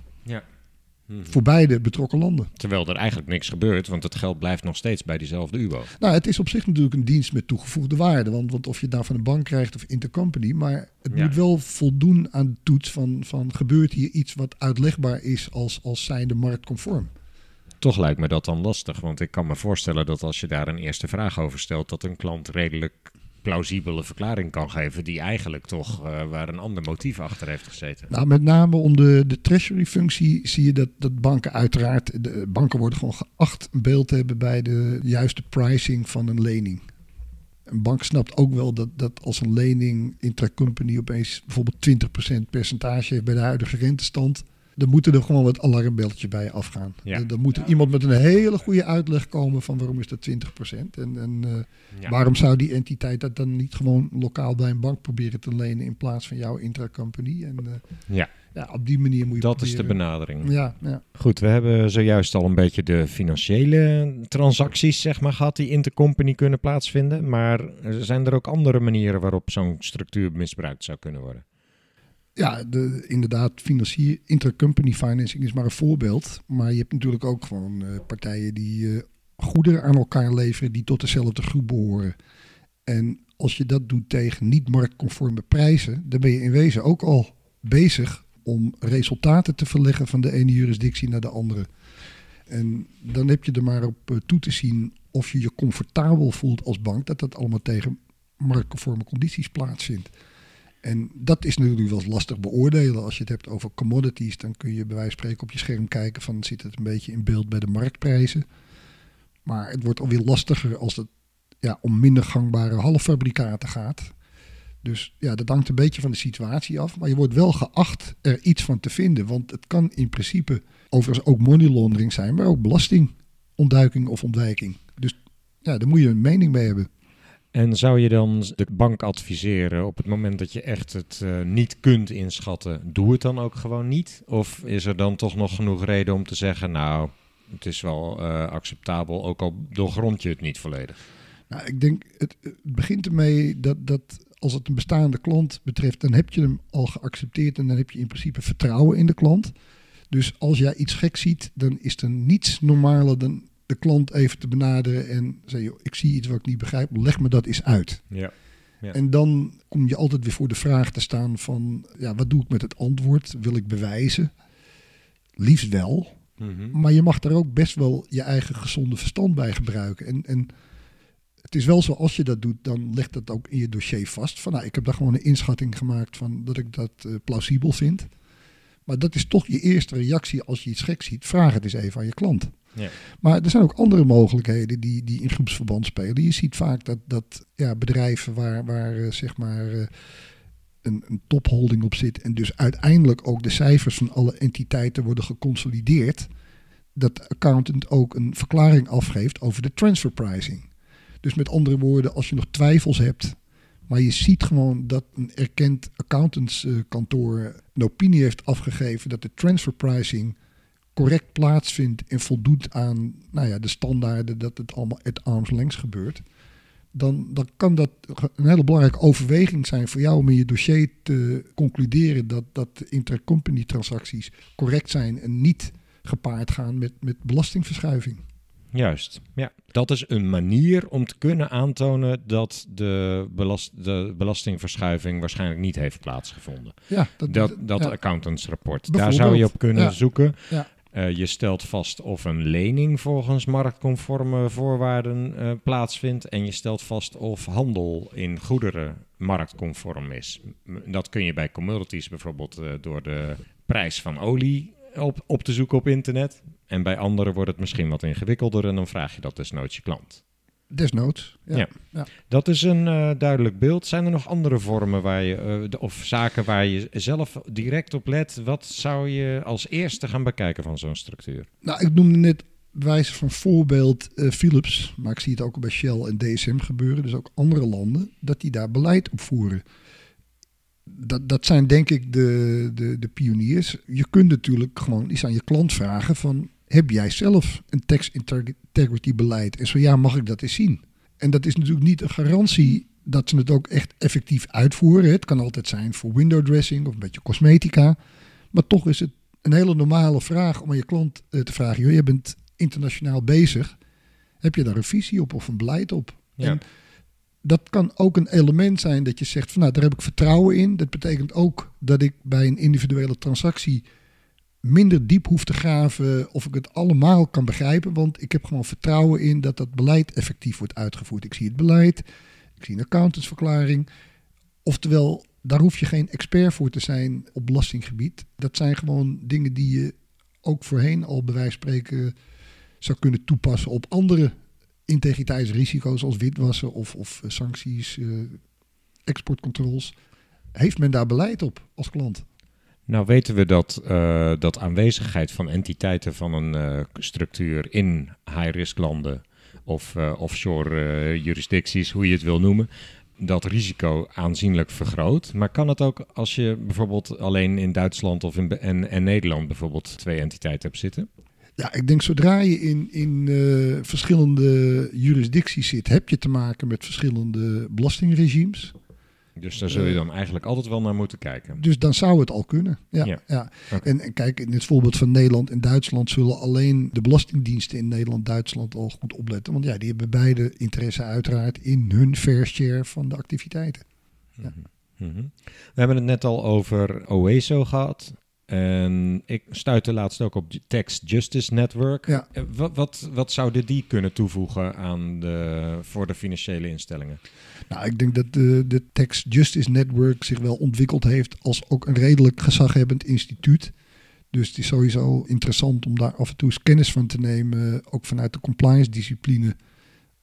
Mhm.
voor beide betrokken landen.
Terwijl er eigenlijk niks gebeurt, want het geld blijft nog steeds bij diezelfde UBO.
Nou, het is op zich natuurlijk een dienst met toegevoegde waarde. Want, want of je het nou van een bank krijgt of intercompany. Maar het
Ja.
moet wel voldoen aan de toets van, van gebeurt hier iets wat uitlegbaar is als, als zijnde marktconform.
Toch lijkt me dat dan lastig, want ik kan me voorstellen dat als je daar een eerste vraag over stelt, dat een klant redelijk plausibele verklaring kan geven die eigenlijk toch uh, waar een ander motief achter heeft gezeten.
Nou, met name om de, de treasury-functie zie je dat, dat banken uiteraard, de banken worden gewoon geacht een beeld te hebben bij de juiste pricing van een lening. Een bank snapt ook wel dat, dat als een lening intracompany opeens bijvoorbeeld 20% percentage bij de huidige rentestand, dan moeten er gewoon wat alarmbelletjes bij afgaan. Ja. Dan, moet er iemand met een hele goede uitleg komen van waarom is dat 20%. En, en uh, waarom zou die entiteit dat dan niet gewoon lokaal bij een bank proberen te lenen in plaats van jouw intracompany? En uh, ja. ja, op die manier moet je
Dat is de benadering.
Ja, ja.
Goed, we hebben zojuist al een beetje de financiële transacties zeg maar, gehad die intercompany kunnen plaatsvinden. Maar zijn er ook andere manieren waarop zo'n structuur misbruikt zou kunnen worden?
Ja, de, inderdaad, financier, intercompany financing is maar een voorbeeld. Maar je hebt natuurlijk ook gewoon uh, partijen die uh, goederen aan elkaar leveren die tot dezelfde groep behoren. En als je dat doet tegen niet marktconforme prijzen, dan ben je in wezen ook al bezig om resultaten te verleggen van de ene jurisdictie naar de andere. En dan heb je er maar op uh, toe te zien of je je comfortabel voelt als bank dat dat allemaal tegen marktconforme condities plaatsvindt. En dat is natuurlijk wel lastig beoordelen. Als je het hebt over commodities, dan kun je bij wijze van spreken op je scherm kijken van zit het een beetje in beeld bij de marktprijzen. Maar het wordt alweer lastiger als het ja, om minder gangbare halffabrikaten gaat. Dus ja, dat hangt een beetje van de situatie af. Maar je wordt wel geacht er iets van te vinden. Want het kan in principe overigens ook money laundering zijn, maar ook belastingontduiking of ontwijking. Dus ja, daar moet je een mening bij hebben.
En zou je dan de bank adviseren op het moment dat je echt het uh, niet kunt inschatten, doe het dan ook gewoon niet? Of is er dan toch nog genoeg reden om te zeggen, nou, het is wel uh, acceptabel, ook al doorgrond je het niet volledig?
Nou, ik denk, het, het begint ermee dat, dat als het een bestaande klant betreft, dan heb je hem al geaccepteerd en dan heb je in principe vertrouwen in de klant. Dus als jij iets gek ziet, dan is er niets normaler dan de klant even te benaderen en zeggen, ik zie iets wat ik niet begrijp, leg me dat eens uit. Ja. Ja. En dan kom je altijd weer voor de vraag te staan van, ja, wat doe ik met het antwoord? Wil ik bewijzen? Liefst wel. Mhm. Maar je mag daar ook best wel je eigen gezonde verstand bij gebruiken. En, en het is wel zo, als je dat doet, dan legt dat ook in je dossier vast. Van, nou, ik heb daar gewoon een inschatting gemaakt van dat ik dat uh, plausibel vind. Maar dat is toch je eerste reactie als je iets gek ziet. Vraag het eens even aan je klant. Ja. Maar er zijn ook andere mogelijkheden die, die in groepsverband spelen. Je ziet vaak dat, dat ja, bedrijven waar, waar uh, zeg maar uh, een, een topholding op zit en dus uiteindelijk ook de cijfers van alle entiteiten worden geconsolideerd, dat de accountant ook een verklaring afgeeft over de transfer pricing. Dus met andere woorden, als je nog twijfels hebt, maar je ziet gewoon dat een erkend accountantskantoor een opinie heeft afgegeven dat de transfer pricing correct plaatsvindt en voldoet aan nou ja, de standaarden dat het allemaal at arm's length gebeurt, dan, dan kan dat een hele belangrijke overweging zijn voor jou om in je dossier te concluderen dat, dat intercompany transacties correct zijn en niet gepaard gaan met, met belastingverschuiving.
Juist, ja. Dat is een manier om te kunnen aantonen dat de, belast, de belastingverschuiving waarschijnlijk niet heeft plaatsgevonden. Ja, dat, dat, dat ja. accountantsrapport. Daar zou je op kunnen zoeken. Ja. Uh, je stelt vast of een lening volgens marktconforme voorwaarden uh, plaatsvindt. En je stelt vast of handel in goederen marktconform is. Dat kun je bij commodities bijvoorbeeld uh, door de prijs van olie op, op te zoeken op internet. En bij anderen wordt het misschien wat ingewikkelder en dan vraag je dat desnoods je klant.
Desnoods, ja. ja.
Dat is een uh, duidelijk beeld. Zijn er nog andere vormen waar je, uh, of zaken waar je zelf direct op let? Wat zou je als eerste gaan bekijken van zo'n structuur?
Nou, ik noemde net wijze van voorbeeld uh, Philips, maar ik zie het ook bij Shell en DSM gebeuren, dus ook andere landen, dat die daar beleid op voeren. Dat, dat zijn denk ik de, de, de pioniers. Je kunt natuurlijk gewoon eens aan je klant vragen van heb jij zelf een tax integrity beleid? En zo ja, mag ik dat eens zien? En dat is natuurlijk niet een garantie dat ze het ook echt effectief uitvoeren. Het kan altijd zijn voor window dressing of een beetje cosmetica. Maar toch is het een hele normale vraag om aan je klant eh, te vragen: joh, je bent internationaal bezig. Heb je daar een visie op of een beleid op? Ja. En dat kan ook een element zijn dat je zegt: van nou, daar heb ik vertrouwen in. Dat betekent ook dat ik bij een individuele transactie minder diep hoef te graven of ik het allemaal kan begrijpen. Want ik heb gewoon vertrouwen in dat dat beleid effectief wordt uitgevoerd. Ik zie het beleid, ik zie een accountantsverklaring. Oftewel, daar hoef je geen expert voor te zijn op belastinggebied. Dat zijn gewoon dingen die je ook voorheen al bij wijze van spreken zou kunnen toepassen op andere integriteitsrisico's als witwassen of, of eh, sancties, uh, exportcontroles. Heeft men daar beleid op als klant?
Nou weten we dat, uh, dat aanwezigheid van entiteiten van een uh, structuur in high-risk landen of uh, offshore jurisdicties, hoe je het wil noemen, dat risico aanzienlijk vergroot. Maar kan het ook als je bijvoorbeeld alleen in Duitsland of in en, en Nederland bijvoorbeeld twee entiteiten hebt zitten?
Ja, ik denk zodra je in, in verschillende jurisdicties zit, heb je te maken met verschillende belastingregimes.
Dus daar zul je dan eigenlijk altijd wel naar moeten kijken.
Dus dan zou het al kunnen. Ja, ja. ja. Okay. En, en, kijk, in het voorbeeld van Nederland en Duitsland zullen alleen de belastingdiensten in Nederland Duitsland al goed opletten. Want ja, die hebben beide interesse uiteraard in hun fair share van de activiteiten. Ja.
Mm -hmm. We hebben het net al over OESO gehad. En ik stuitte laatst ook op Tax Justice Network.
Ja.
Wat, wat, wat zouden die kunnen toevoegen aan de, voor de financiële instellingen?
Nou, ik denk dat de, de Tax Justice Network zich wel ontwikkeld heeft als ook een redelijk gezaghebbend instituut. Dus het is sowieso interessant om daar af en toe eens kennis van te nemen, ook vanuit de compliance discipline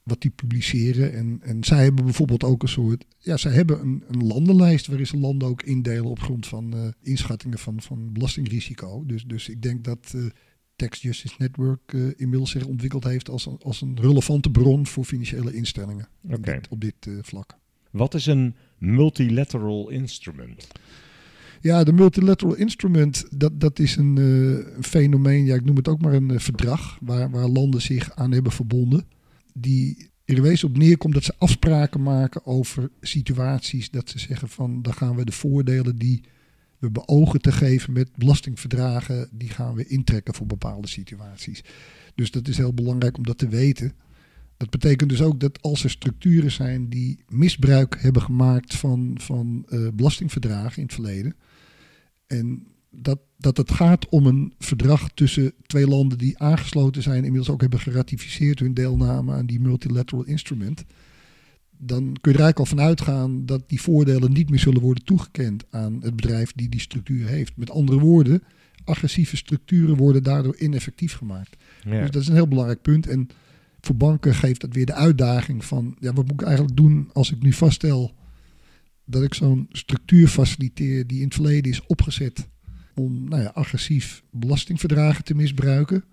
wat die publiceren. En, en zij hebben bijvoorbeeld ook een soort. Ja, zij hebben een, een landenlijst waarin ze landen ook indelen op grond van uh, inschattingen van, van belastingrisico. Dus, dus ik denk dat uh, Tax Justice Network uh, inmiddels zich ontwikkeld heeft als een, als een relevante bron voor financiële instellingen
okay.
dit, op dit vlak.
Wat is een multilateral instrument?
Ja, de multilateral instrument, dat, dat is een, een fenomeen, ja, ik noem het ook maar een verdrag, waar, waar landen zich aan hebben verbonden die er wezen op neerkomt dat ze afspraken maken over situaties. Dat ze zeggen van dan gaan we de voordelen die we beogen te geven met belastingverdragen, die gaan we intrekken voor bepaalde situaties. Dus dat is heel belangrijk om dat te weten. Dat betekent dus ook dat als er structuren zijn die misbruik hebben gemaakt van, van uh, belastingverdragen in het verleden. En dat, dat het gaat om een verdrag tussen twee landen die aangesloten zijn, inmiddels ook hebben geratificeerd hun deelname aan die multilateral instrument. Dan kun je er eigenlijk al van uitgaan dat die voordelen niet meer zullen worden toegekend aan het bedrijf die die structuur heeft. Met andere woorden, agressieve structuren worden daardoor ineffectief gemaakt.
Ja.
Dus dat is een heel belangrijk punt. En voor banken geeft dat weer de uitdaging van, ja, wat moet ik eigenlijk doen als ik nu vaststel dat ik zo'n structuur faciliteer die in het verleden is opgezet om nou ja, agressief belastingverdragen te misbruiken.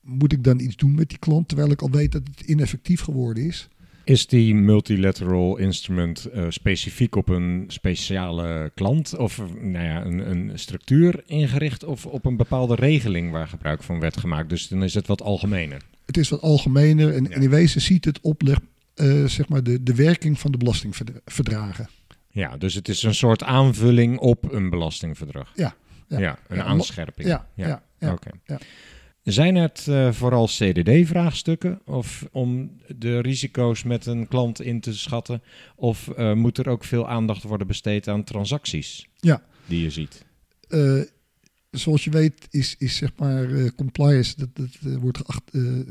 Moet ik dan iets doen met die klant, terwijl ik al weet dat het ineffectief geworden is?
Is die multilateral instrument uh, specifiek op een speciale klant of nou ja, een, een, structuur ingericht of op een bepaalde regeling waar gebruik van werd gemaakt? Dus dan is het wat algemener.
Het is wat algemener en, ja. en in wezen ziet het opleg, uh, zeg maar de, de werking van de belastingverdragen.
Ja, dus het is een soort aanvulling op een belastingverdrag.
Ja,
ja, een aanscherping.
Ja, ja, ja,
oké. Zijn het uh, vooral CDD-vraagstukken of om de risico's met een klant in te schatten? Of uh, moet er ook veel aandacht worden besteed aan transacties
ja.
die je ziet?
Uh, zoals je weet is, is zeg maar compliance, dat, dat wordt geacht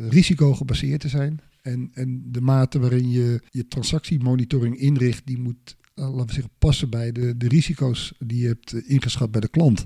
risico gebaseerd te zijn. En, en de mate waarin je je transactiemonitoring inricht, die moet laten we zeggen, passen bij de, de risico's die je hebt ingeschat bij de klant.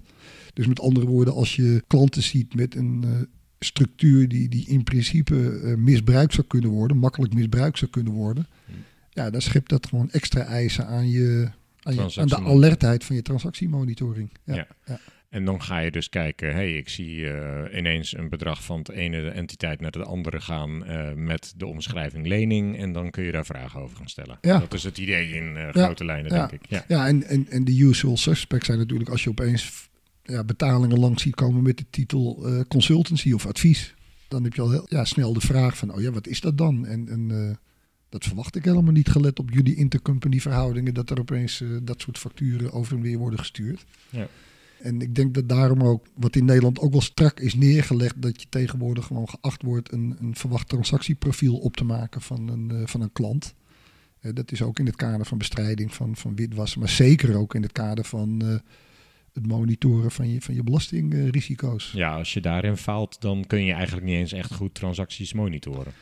Dus met andere woorden, als je klanten ziet met een uh, structuur die, die in principe uh, misbruikt zou kunnen worden, makkelijk misbruikt zou kunnen worden, hmm. ja, dan schept dat gewoon extra eisen aan, je, aan, je, aan de alertheid van je transactiemonitoring. Ja,
ja. ja. En dan ga je dus kijken, hey, ik zie uh, ineens een bedrag van het ene entiteit naar de andere gaan uh, met de omschrijving lening. En dan kun je daar vragen over gaan stellen.
Ja.
Dat is het idee in uh, grote
ja.
lijnen,
ja.
denk ik. Ja,
ja en, en, en de usual suspects zijn natuurlijk als je opeens ja, betalingen langs ziet komen met de titel consultancy of advies. Dan heb je al heel, ja, snel de vraag van, oh ja, wat is dat dan? En, en dat verwacht ik helemaal niet, gelet op jullie intercompany verhoudingen, dat er opeens dat soort facturen over en weer worden gestuurd.
Ja.
En ik denk dat daarom ook, wat in Nederland ook wel strak is neergelegd, dat je tegenwoordig gewoon geacht wordt een, een verwacht transactieprofiel op te maken van een, uh, van een klant. Uh, dat is ook in het kader van bestrijding van, van witwassen, maar zeker ook in het kader van uh, het monitoren van je, van je belastingrisico's.
Ja, als je daarin faalt, dan kun je eigenlijk niet eens echt goed transacties monitoren.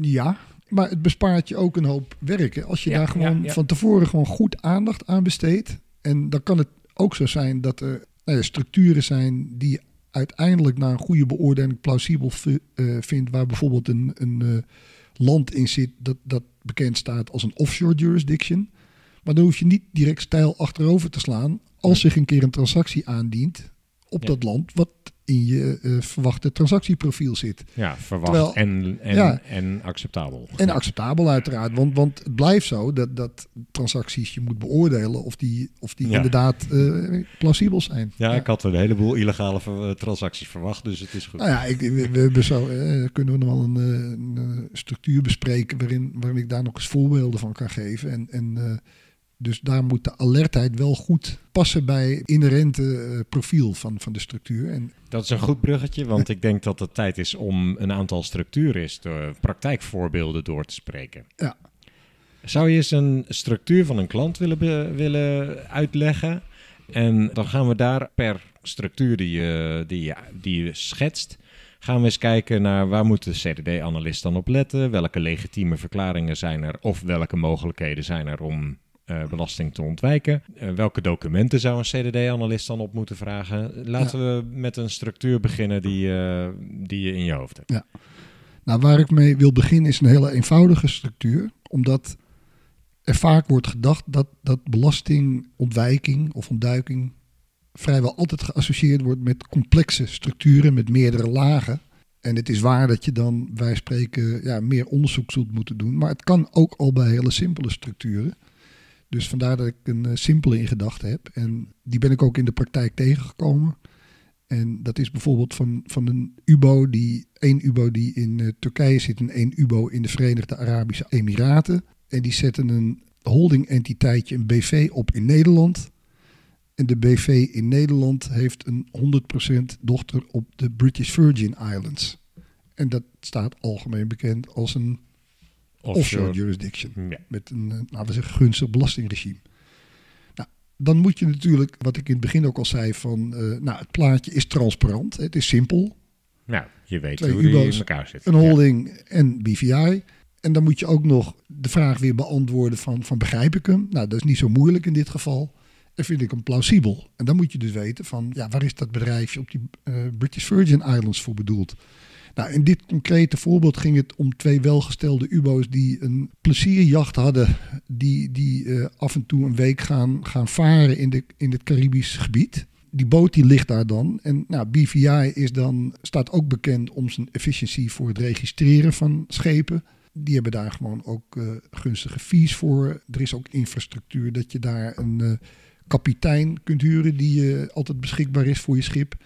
Ja, Maar het bespaart je ook een hoop werken. Als je
Ja,
daar gewoon
ja, ja.
van tevoren gewoon goed aandacht aan besteedt. En dan kan het ook zo zijn dat er nou ja, structuren zijn die je uiteindelijk na een goede beoordeling plausibel eh, vindt. Waar bijvoorbeeld een, een eh, land in zit dat, dat bekend staat als een offshore jurisdiction. Maar dan hoef je niet direct stijl achterover te slaan als zich een keer een transactie aandient op
Ja.
dat land wat in je eh, verwachte transactieprofiel zit.
Ja, verwacht
Terwijl-
en, en,
Ja.
en acceptabel.
En acceptabel uiteraard, want, want het blijft zo dat, dat transacties je moet beoordelen of die, of die
Ja.
inderdaad eh, plausibel zijn.
Ja, ik had een heleboel illegale ver- eh, transacties verwacht, dus het is goed.
Nou ja, ik, we, we hebben zo, kunnen we nog wel een, eh, een, structuur bespreken waarin, waarin ik daar nog eens voorbeelden van kan geven. En, en eh, dus daar moet de alertheid wel goed passen bij het inherente eh, profiel van, van de structuur. En
Dat is een goed bruggetje, want ik denk dat het tijd is om een aantal structuren, is de praktijkvoorbeelden door te spreken.
Ja.
Zou je eens een structuur van een klant willen, be- willen uitleggen? En dan gaan we daar per structuur die je, die, je, die je schetst, gaan we eens kijken naar waar moet de CDD-analyst dan op letten? Welke legitieme verklaringen zijn er of welke mogelijkheden zijn er om eh, belasting te ontwijken? Eh, welke documenten zou een CDD-analyst dan op moeten vragen? Laten we met een structuur beginnen die, eh, die je in je hoofd hebt.
Nou, waar ik mee wil beginnen is een hele eenvoudige structuur. Omdat er vaak wordt gedacht dat, dat belastingontwijking of ontduiking vrijwel altijd geassocieerd wordt met complexe structuren met meerdere lagen. En het is waar dat je dan, wij spreken, ja, meer onderzoek zult moeten doen. Maar het kan ook al bij hele simpele structuren. Dus vandaar dat ik een eh, simpele in gedachten heb. En die ben ik ook in de praktijk tegengekomen. En dat is bijvoorbeeld van, van een UBO, die, één UBO die in eh, Turkije zit en één UBO in de Verenigde Arabische Emiraten. En die zetten een holding entiteitje, een BV, op in Nederland. En de BV in Nederland heeft een 100% dochter op de British Virgin Islands. En dat staat algemeen bekend als een offshore, jurisdiction
Ja.
met een, eh, laten we zeggen, gunstig belastingregime. Nou, dan moet je natuurlijk, wat ik in het begin ook al zei, van, eh, nou, het plaatje is transparant, het is simpel.
Nou, je weet
Twee
hoe die in
UBO's,
elkaar zit.
Een
Ja.
holding en BVI. En dan moet je ook nog de vraag weer beantwoorden van, van begrijp ik hem? Nou, dat is niet zo moeilijk in dit geval. En vind ik hem plausibel. En dan moet je dus weten van, ja, waar is dat bedrijfje op die eh, British Virgin Islands voor bedoeld? Nou, in dit concrete voorbeeld ging het om twee welgestelde UBO's die een plezierjacht hadden, die, die eh, af en toe een week gaan, gaan varen in, de, in het Caribisch gebied. Die boot die ligt daar dan. En nou, BVI is dan, staat ook bekend om zijn efficiëntie voor het registreren van schepen. Die hebben daar gewoon ook eh, gunstige fees voor. Er is ook infrastructuur dat je daar een eh, kapitein kunt huren die altijd beschikbaar is voor je schip.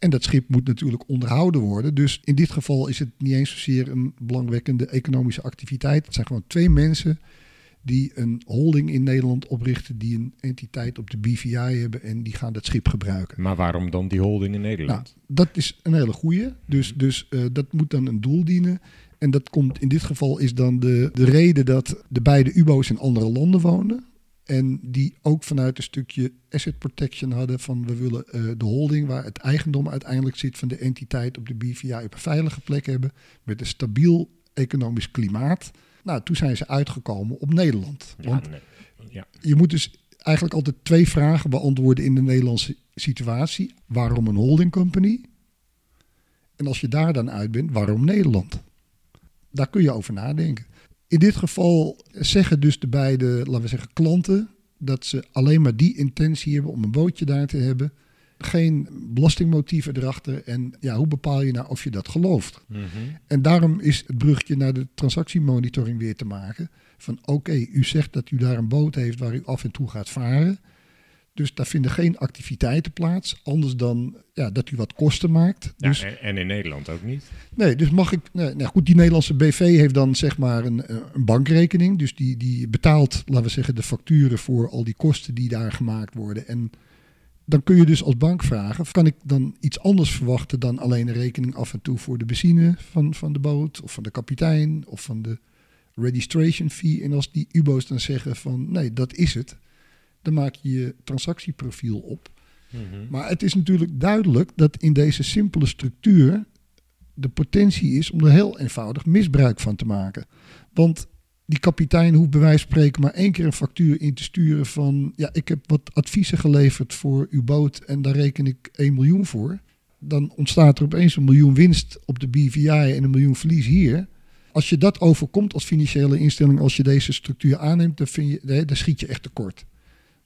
En dat schip moet natuurlijk onderhouden worden. Dus in dit geval is het niet eens zozeer een belangwekkende economische activiteit. Het zijn gewoon twee mensen die een holding in Nederland oprichten, die een entiteit op de BVI hebben en die gaan dat schip gebruiken.
Maar waarom dan die holding in Nederland?
Nou, dat is een hele goeie. Dus, dus eh, dat moet dan een doel dienen. En dat komt in dit geval is dan de, de reden dat de beide UBO's in andere landen wonen. En die ook vanuit een stukje asset protection hadden van we willen eh, de holding waar het eigendom uiteindelijk zit van de entiteit op de BVI op een veilige plek hebben. Met een stabiel economisch klimaat. Nou, toen zijn ze uitgekomen op Nederland.
Ja,
Want
nee. ja.
je moet dus eigenlijk altijd twee vragen beantwoorden in de Nederlandse situatie. Waarom een holding company? En als je daar dan uit bent, waarom Nederland? Daar kun je over nadenken. In dit geval zeggen dus de beide, laten we zeggen, klanten dat ze alleen maar die intentie hebben om een bootje daar te hebben. Geen belastingmotieven erachter. En ja, hoe bepaal je nou of je dat gelooft?
Mhm.
En daarom is het bruggetje naar de transactiemonitoring weer te maken. Van oké, u zegt dat u daar een boot heeft waar u af en toe gaat varen. Dus daar vinden geen activiteiten plaats. Anders dan ja, dat u wat kosten maakt.
Ja,
Dus,
en, en in Nederland ook niet.
nee, dus mag ik. Nee, nou goed, die Nederlandse BV heeft dan zeg maar een, eh, een bankrekening. Dus die, die betaalt, laten we zeggen, de facturen voor al die kosten die daar gemaakt worden. En dan kun je dus als bank vragen: kan ik dan iets anders verwachten dan alleen een rekening af en toe voor de benzine van, van de boot, of van de kapitein, of van de registration fee? En als die UBO's dan zeggen van nee, dat is het, dan maak je je transactieprofiel op.
Mhm.
Maar het is natuurlijk duidelijk dat in deze simpele structuur de potentie is om er heel eenvoudig misbruik van te maken. Want die kapitein hoeft bij wijze van spreken maar één keer een factuur in te sturen van... ja, ik heb wat adviezen geleverd voor uw boot en daar reken ik 1 miljoen voor. Dan ontstaat er opeens een miljoen winst op de BVI en een miljoen verlies hier. Als je dat overkomt als financiële instelling, als je deze structuur aanneemt, dan, vind je, dan schiet je echt tekort.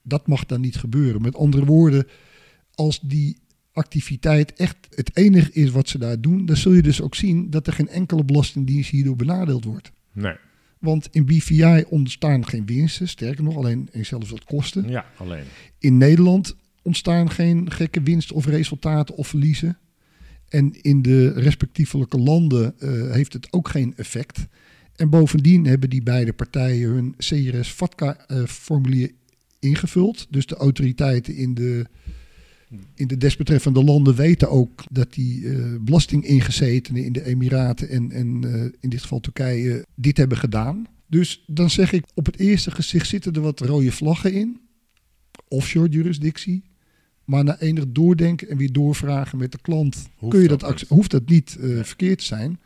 Dat mag dan niet gebeuren. Met andere woorden, als die activiteit echt het enige is wat ze daar doen, dan zul je dus ook zien dat er geen enkele belastingdienst hierdoor benadeeld wordt.
Nee.
Want in BVI ontstaan geen winsten, sterker nog, alleen zelfs wat kosten.
Ja, alleen.
In Nederland ontstaan geen gekke winsten of resultaten of verliezen. En in de respectievelijke landen uh, heeft het ook geen effect. En bovendien hebben die beide partijen hun CRS-FATCA-formulier uh, ingevuld. Dus de autoriteiten in de, in de desbetreffende landen weten ook dat die uh, belastingingezetenen in de Emiraten en, en uh, in dit geval Turkije dit hebben gedaan. Dus dan zeg ik, op het eerste gezicht zitten er wat rode vlaggen in. Offshore jurisdictie. Maar na enig doordenken en weer doorvragen met de klant, hoeft kun je dat, dat hoeft dat niet uh, verkeerd te zijn.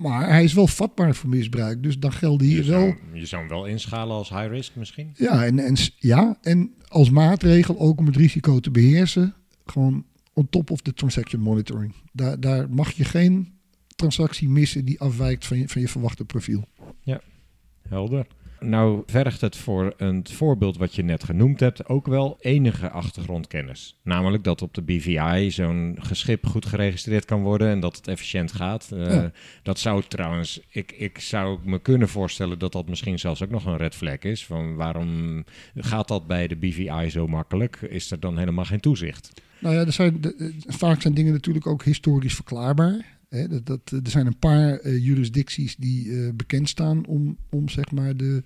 Maar hij is wel vatbaar voor misbruik. Dus dan gelden hier
je zou,
wel.
Je zou hem wel inschalen als high risk misschien?
Ja, en, en, ja, en als maatregel ook om het risico te beheersen. Gewoon on top of the transaction monitoring. Daar, daar mag je geen transactie missen die afwijkt van je, van je verwachte profiel.
Ja, helder. Nou vergt het voor het voorbeeld wat je net genoemd hebt ook wel enige achtergrondkennis. Namelijk dat op de BVI zo'n geschip goed geregistreerd kan worden en dat het efficiënt gaat. Uh, ja. Dat zou trouwens, ik, ik zou me kunnen voorstellen dat dat misschien zelfs ook nog een red flag is. Van waarom gaat dat bij de BVI zo makkelijk? Is er dan helemaal geen toezicht?
Nou ja, er zijn, de, vaak zijn dingen natuurlijk ook historisch verklaarbaar. Dat, dat, er zijn een paar uh, jurisdicties die uh, bekend staan om, om zeg maar de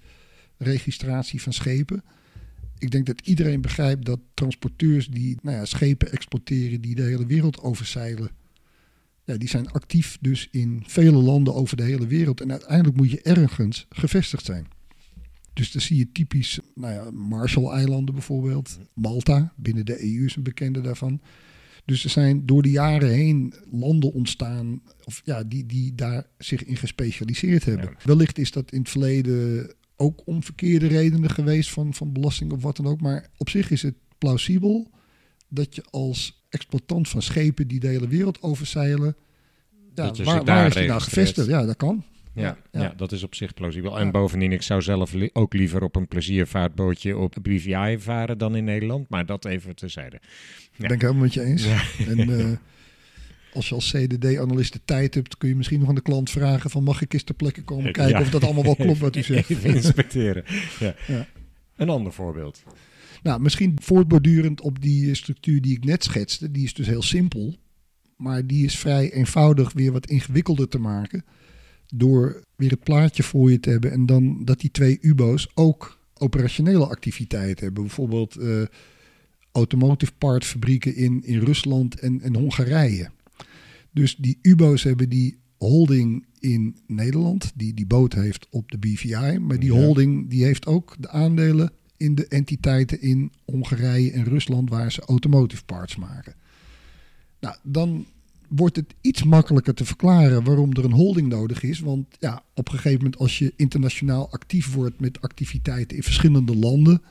registratie van schepen. Ik denk dat iedereen begrijpt dat transporteurs die nou ja, schepen exporteren die de hele wereld overzeilen, ja, die zijn actief dus in vele landen over de hele wereld. En uiteindelijk moet je ergens gevestigd zijn. Dus dan zie je typisch, nou ja, Marshall-eilanden bijvoorbeeld, Malta, binnen de EU is een bekende daarvan. Dus er zijn door de jaren heen landen ontstaan of, ja, die, die daar zich in gespecialiseerd hebben. Ja. Wellicht is dat in het verleden ook om verkeerde redenen geweest van, van belasting of wat dan ook. Maar op zich is het plausibel dat je als exploitant van schepen die de hele wereld overzeilen. Ja, waar, waar is die nou gevestigd? Ja, dat kan.
Ja, ja. ja, dat is op zich plausibel. En bovendien, ik zou zelf li ook liever op een pleziervaartbootje op BVI varen dan in Nederland. Maar dat even terzijde.
Ja. Ben ik helemaal met je eens. En uh, als je als CDD-analyst de tijd hebt, kun je misschien nog aan de klant vragen van mag ik eens ter plekke komen kijken of dat allemaal wel klopt wat u zegt.
Even inspecteren. Ja. Een ander voorbeeld.
Nou, misschien voortbordurend op die structuur die ik net schetste. Die is dus heel simpel. Maar die is vrij eenvoudig weer wat ingewikkelder te maken door weer het plaatje voor je te hebben en dan dat die twee UBO's ook operationele activiteiten hebben. Bijvoorbeeld uh, automotive part fabrieken in, in Rusland en, en Hongarije. Dus die UBO's hebben die holding in Nederland, die die boot heeft op de BVI. Maar die ja. holding die heeft ook de aandelen in de entiteiten in Hongarije en Rusland waar ze automotive parts maken. Nou, dan wordt het iets makkelijker te verklaren waarom er een holding nodig is. Want ja, op een gegeven moment als je internationaal actief wordt met activiteiten in verschillende landen,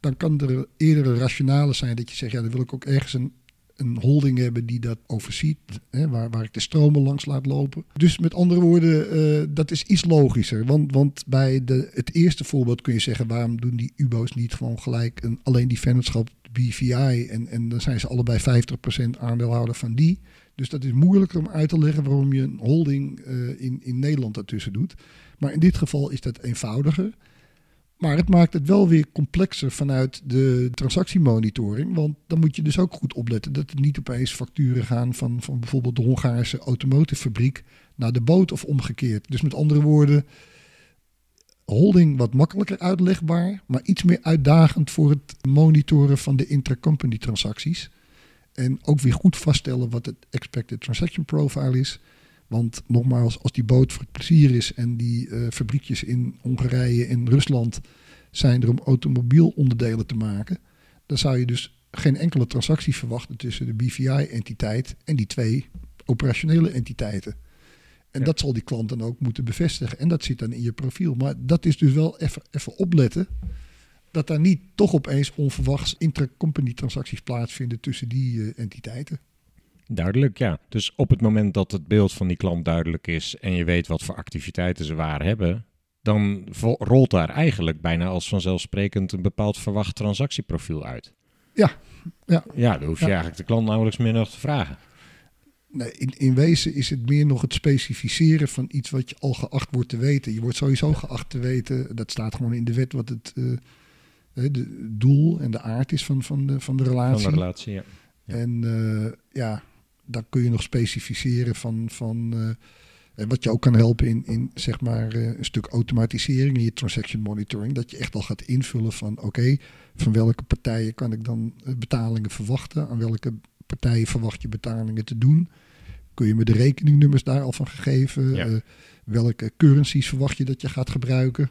dan kan er eerder rationale zijn dat je zegt, ja, dan wil ik ook ergens een, een holding hebben die dat overziet, hè, waar, waar ik de stromen langs laat lopen. Dus met andere woorden, uh, dat is iets logischer. Want, want bij de, het eerste voorbeeld kun je zeggen, waarom doen die UBO's niet gewoon gelijk een, alleen die vennootschap BVI en, en dan zijn ze allebei 50% aandeelhouder van die. Dus dat is moeilijker om uit te leggen waarom je een holding uh, in, in Nederland daartussen doet. Maar in dit geval is dat eenvoudiger. Maar het maakt het wel weer complexer vanuit de transactiemonitoring. Want dan moet je dus ook goed opletten dat er niet opeens facturen gaan van, van bijvoorbeeld de Hongaarse automotive fabriek naar de boot of omgekeerd. Dus met andere woorden, holding wat makkelijker uitlegbaar, maar iets meer uitdagend voor het monitoren van de intracompany transacties. En ook weer goed vaststellen wat het expected transaction profile is. Want nogmaals, als die boot voor het plezier is en die uh, fabriekjes in Hongarije en Rusland zijn er om automobielonderdelen te maken, dan zou je dus geen enkele transactie verwachten tussen de BVI-entiteit en die twee operationele entiteiten. En
Ja.
dat zal die klant dan ook moeten bevestigen. En dat zit dan in je profiel. Maar dat is dus wel even, even opletten. Dat daar niet toch opeens onverwachts intracompany transacties plaatsvinden tussen die eh, entiteiten.
Duidelijk, ja. Dus op het moment dat het beeld van die klant duidelijk is en je weet wat voor activiteiten ze waar hebben, dan rolt daar eigenlijk bijna als vanzelfsprekend een bepaald verwacht transactieprofiel uit.
Ja, ja.
Ja, dan hoef je
Ja.
eigenlijk de klant nauwelijks meer nog te vragen.
Nee, in, in wezen is het meer nog het specificeren van iets wat je al geacht wordt te weten. Je wordt sowieso geacht te weten, dat staat gewoon in de wet, wat het eh, de doel en de aard is van, van, de, van de
Van
relatie.
de relatie, ja. Ja.
En eh, ja, dan kun je nog specificeren van, van eh, en wat je ook kan helpen in, in zeg maar eh, een stuk automatisering in je transaction monitoring. Dat je echt al gaat invullen van oké, van welke partijen kan ik dan betalingen verwachten? Aan welke partijen verwacht je betalingen te doen? Kun je me de rekeningnummers daar al van gegeven?
Ja.
Welke currencies verwacht je dat je gaat gebruiken?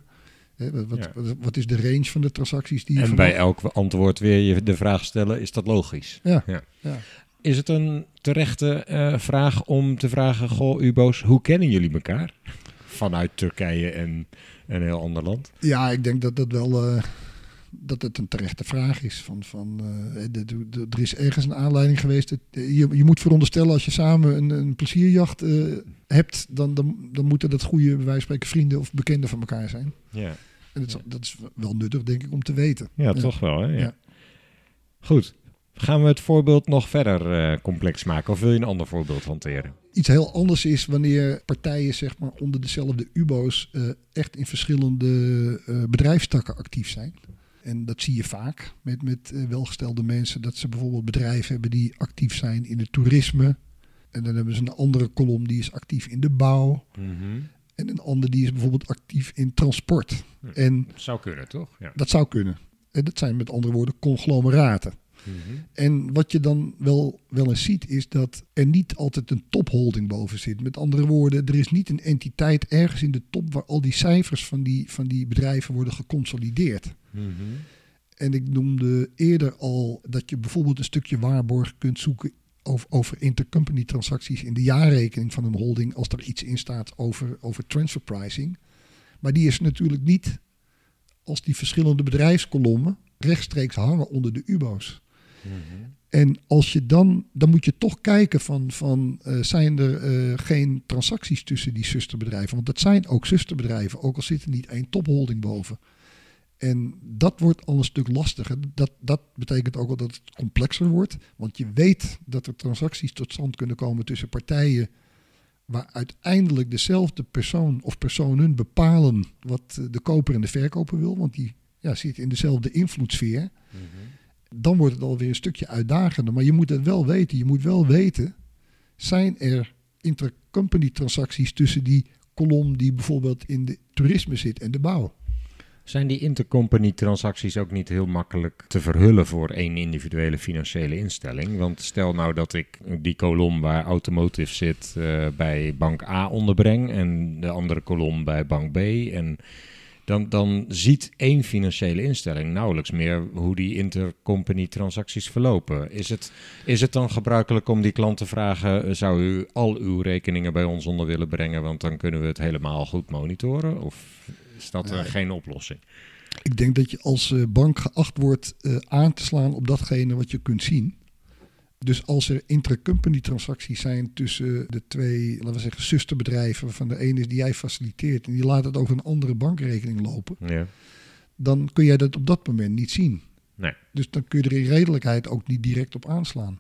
Hè, wat, wat,
Ja.
wat, wat is de range van de transacties die je
En bij elk antwoord weer je de vraag stellen, is dat logisch?
Ja,
Ja.
ja.
Is het een terechte eh, vraag om te vragen, goh Ubo's, hoe kennen jullie elkaar? Vanuit Turkije en een heel ander land.
Ja, ik denk dat dat wel eh, dat het een terechte vraag is. Van, van, eh, er is ergens een aanleiding geweest. Dat, eh, je, je moet veronderstellen als je samen een, een plezierjacht eh, hebt, dan, dan, dan moeten dat goede, bij wijze van spreken, vrienden of bekenden van elkaar zijn.
Ja,
En dat is, dat is wel nuttig, denk ik, om te weten.
ja, toch wel. Hè? Ja.
Ja.
Goed. Gaan we het voorbeeld nog verder complex maken of wil je een ander voorbeeld hanteren?
Iets heel anders is wanneer partijen zeg maar, onder dezelfde UBO's echt in verschillende bedrijfstakken actief zijn. En dat zie je vaak met, met eh, welgestelde mensen. Dat ze bijvoorbeeld bedrijven hebben die actief zijn in het toerisme. En dan hebben ze een andere kolom die is actief in de bouw. En een ander die is bijvoorbeeld actief in transport.
Hm.
En
Zou kunnen, toch? Ja.
dat zou kunnen. En dat zijn met andere woorden conglomeraten. En wat je dan wel, wel eens ziet, is dat er niet altijd een topholding boven zit. Met andere woorden, er is niet een entiteit ergens in de top waar al die cijfers van die, van die bedrijven worden geconsolideerd. En ik noemde eerder al dat je bijvoorbeeld een stukje waarborg kunt zoeken over, over intercompany transacties in de jaarrekening van een holding als er iets in staat over, over transfer pricing. Maar die is natuurlijk niet als die verschillende bedrijfskolommen rechtstreeks hangen onder de UBO's. En als je dan, dan moet je toch kijken van, van eh, zijn er eh, geen transacties tussen die zusterbedrijven? Want dat zijn ook zusterbedrijven, ook al zit er niet één topholding boven. En dat wordt al een stuk lastiger. Dat, dat betekent ook wel dat het complexer wordt. Want je weet dat er transacties tot stand kunnen komen tussen partijen waar uiteindelijk dezelfde persoon of personen bepalen wat eh, de koper en de verkoper wil. Want die ja, zitten in dezelfde invloedssfeer dan wordt het alweer een stukje uitdagender. Maar je moet het wel weten. Je moet wel weten, zijn er intercompany transacties tussen die kolom die bijvoorbeeld in de toerisme zit en de bouw?
Zijn die intercompany transacties ook niet heel makkelijk te verhullen voor één individuele financiële instelling? Want stel nou dat ik die kolom waar automotive zit eh, bij bank A onderbreng en de andere kolom bij bank B. En dan, dan ziet één financiële instelling nauwelijks meer hoe die intercompany transacties verlopen. Is het, is het dan gebruikelijk om die klant te vragen, eh, zou u al uw rekeningen bij ons onder willen brengen, want dan kunnen we het helemaal goed monitoren? Of is dat eh,
Nee.
geen oplossing?
Ik denk dat je als eh, bank geacht wordt aan te slaan op datgene wat je kunt zien. Dus als er intercompany transacties zijn tussen de twee, laten we zeggen, zusterbedrijven, waarvan de ene is die jij faciliteert en die laat het over een andere bankrekening lopen,
Ja.
dan kun jij dat op dat moment niet zien.
Nee.
Dus dan kun je er in redelijkheid ook niet direct op aanslaan.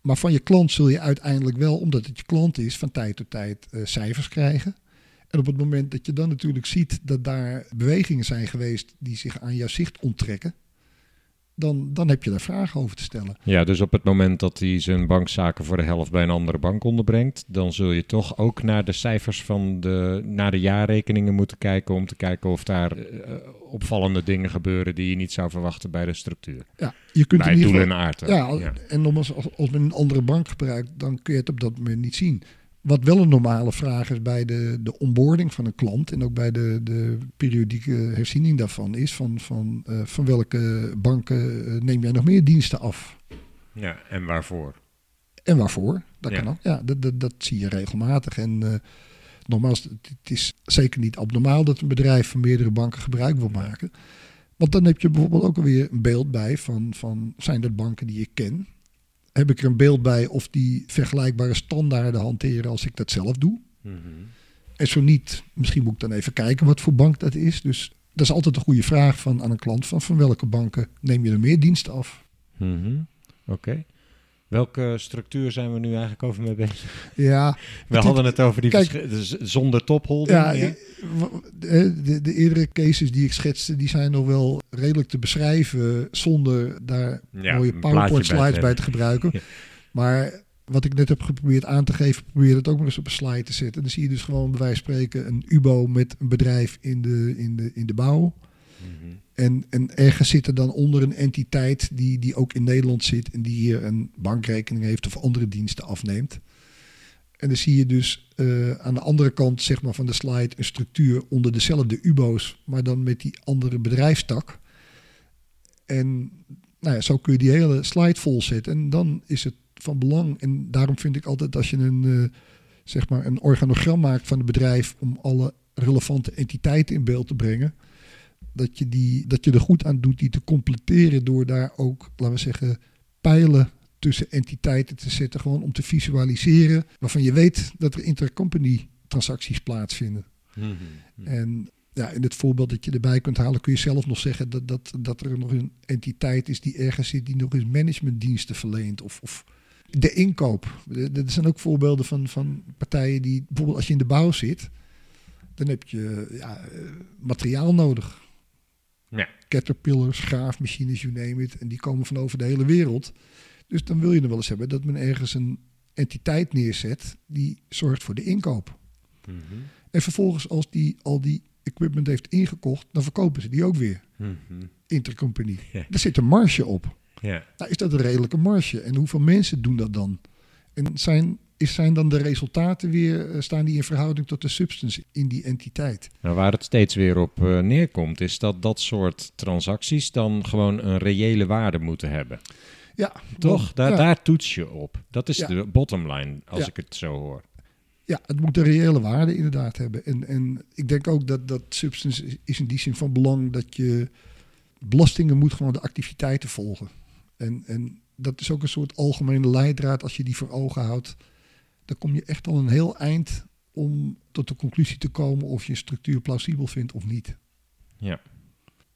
Maar van je klant zul je uiteindelijk wel, omdat het je klant is, van tijd tot tijd eh, cijfers krijgen. En op het moment dat je dan natuurlijk ziet dat daar bewegingen zijn geweest die zich aan jouw zicht onttrekken, dan, dan heb je daar vragen over te stellen.
Ja, dus op het moment dat hij zijn bankzaken voor de helft bij een andere bank onderbrengt, dan zul je toch ook naar de cijfers van de, naar de jaarrekeningen moeten kijken om te kijken of daar eh, opvallende dingen gebeuren die je niet zou verwachten bij de structuur.
Ja, je kunt
bij
in ieder
doel
geval,
en aard.
Ja, en nogmaals, als, als men een andere bank gebruikt, dan kun je het op dat moment niet zien. Wat wel een normale vraag is bij de, de onboarding van een klant en ook bij de, de periodieke herziening daarvan, is van, van, eh, van welke banken eh, neem jij nog meer diensten af?
ja, en waarvoor?
En waarvoor? Dat
Ja.
kan ook. Ja, dat, dat, dat zie je regelmatig. En eh, nogmaals, het, het is zeker niet abnormaal dat een bedrijf van meerdere banken gebruik wil maken. Want dan heb je bijvoorbeeld ook alweer een beeld bij van, van zijn dat banken die ik ken? Heb ik er een beeld bij of die vergelijkbare standaarden hanteren als ik dat zelf doe?
Mhm.
En zo niet, misschien moet ik dan even kijken wat voor bank dat is. Dus dat is altijd een goede vraag van, aan een klant van, van welke banken neem je er meer diensten af?
Mhm. Oké. Welke structuur zijn we nu eigenlijk over mee bezig?
Ja,
We hadden het over die
kijk-
dus zonder topholding.
ja,
ja?
de, de, de eerdere cases die ik schetste, die zijn nog wel redelijk te beschrijven zonder daar
Ja,
mooie PowerPoint
bij
slides
te
bij te gebruiken.
Ja.
Maar wat ik net heb geprobeerd aan te geven, probeer het ook maar eens op een slide te zetten. Dan zie je dus gewoon bij wijze van spreken een UBO met een bedrijf in de, in de, in de bouw.
Mhm.
En, en ergens zit er dan onder een entiteit die, die ook in Nederland zit en die hier een bankrekening heeft of andere diensten afneemt. En dan zie je dus eh, aan de andere kant zeg maar, van de slide een structuur onder dezelfde UBO's, maar dan met die andere bedrijfstak. En nou ja, zo kun je die hele slide vol zetten. En dan is het van belang. En daarom vind ik altijd als je een, eh, zeg maar een organogram maakt van het bedrijf om alle relevante entiteiten in beeld te brengen dat je, die, dat je er goed aan doet die te completeren door daar ook, laten we zeggen, pijlen tussen entiteiten te zetten, gewoon om te visualiseren, waarvan je weet dat er intercompany transacties plaatsvinden.
Mhm.
En ja, in het voorbeeld dat je erbij kunt halen, kun je zelf nog zeggen dat, dat, dat er nog een entiteit is die ergens zit, die nog eens managementdiensten verleent. Of, of de inkoop. Er zijn ook voorbeelden van, van partijen die, bijvoorbeeld als je in de bouw zit, dan heb je ja, eh, materiaal nodig.
Ja.
Caterpillars, graafmachines, you name it. En die komen van over de hele wereld. Dus dan wil je er wel eens hebben dat men ergens een entiteit neerzet die zorgt voor de inkoop.
Mhm.
En vervolgens als die al die equipment heeft ingekocht, dan verkopen ze die ook weer.
Mhm.
Intercompany.
Ja.
Daar zit een marge op. Nou, is dat een redelijke marge? En hoeveel mensen doen dat dan? En zijn, is, zijn dan de resultaten weer, eh, staan die in verhouding tot de substance in die entiteit?
Nou, waar het steeds weer op eh, neerkomt, is dat dat soort transacties dan gewoon een reële waarde moeten hebben.
Ja,
Toch?
want-
Daar,
ja,
daar toets je op. Dat is
Ja.
de bottom line, als
Ja.
ik het zo hoor.
Ja, het moet een reële waarde inderdaad hebben. En, en ik denk ook dat, dat substance is- is in die zin van belang dat je belastingen moet gewoon de activiteiten volgen. En, en dat is ook een soort algemene leidraad als je die voor ogen houdt. Dan kom je echt al een heel eind om tot de conclusie te komen of je een structuur plausibel vindt of niet.
Ja.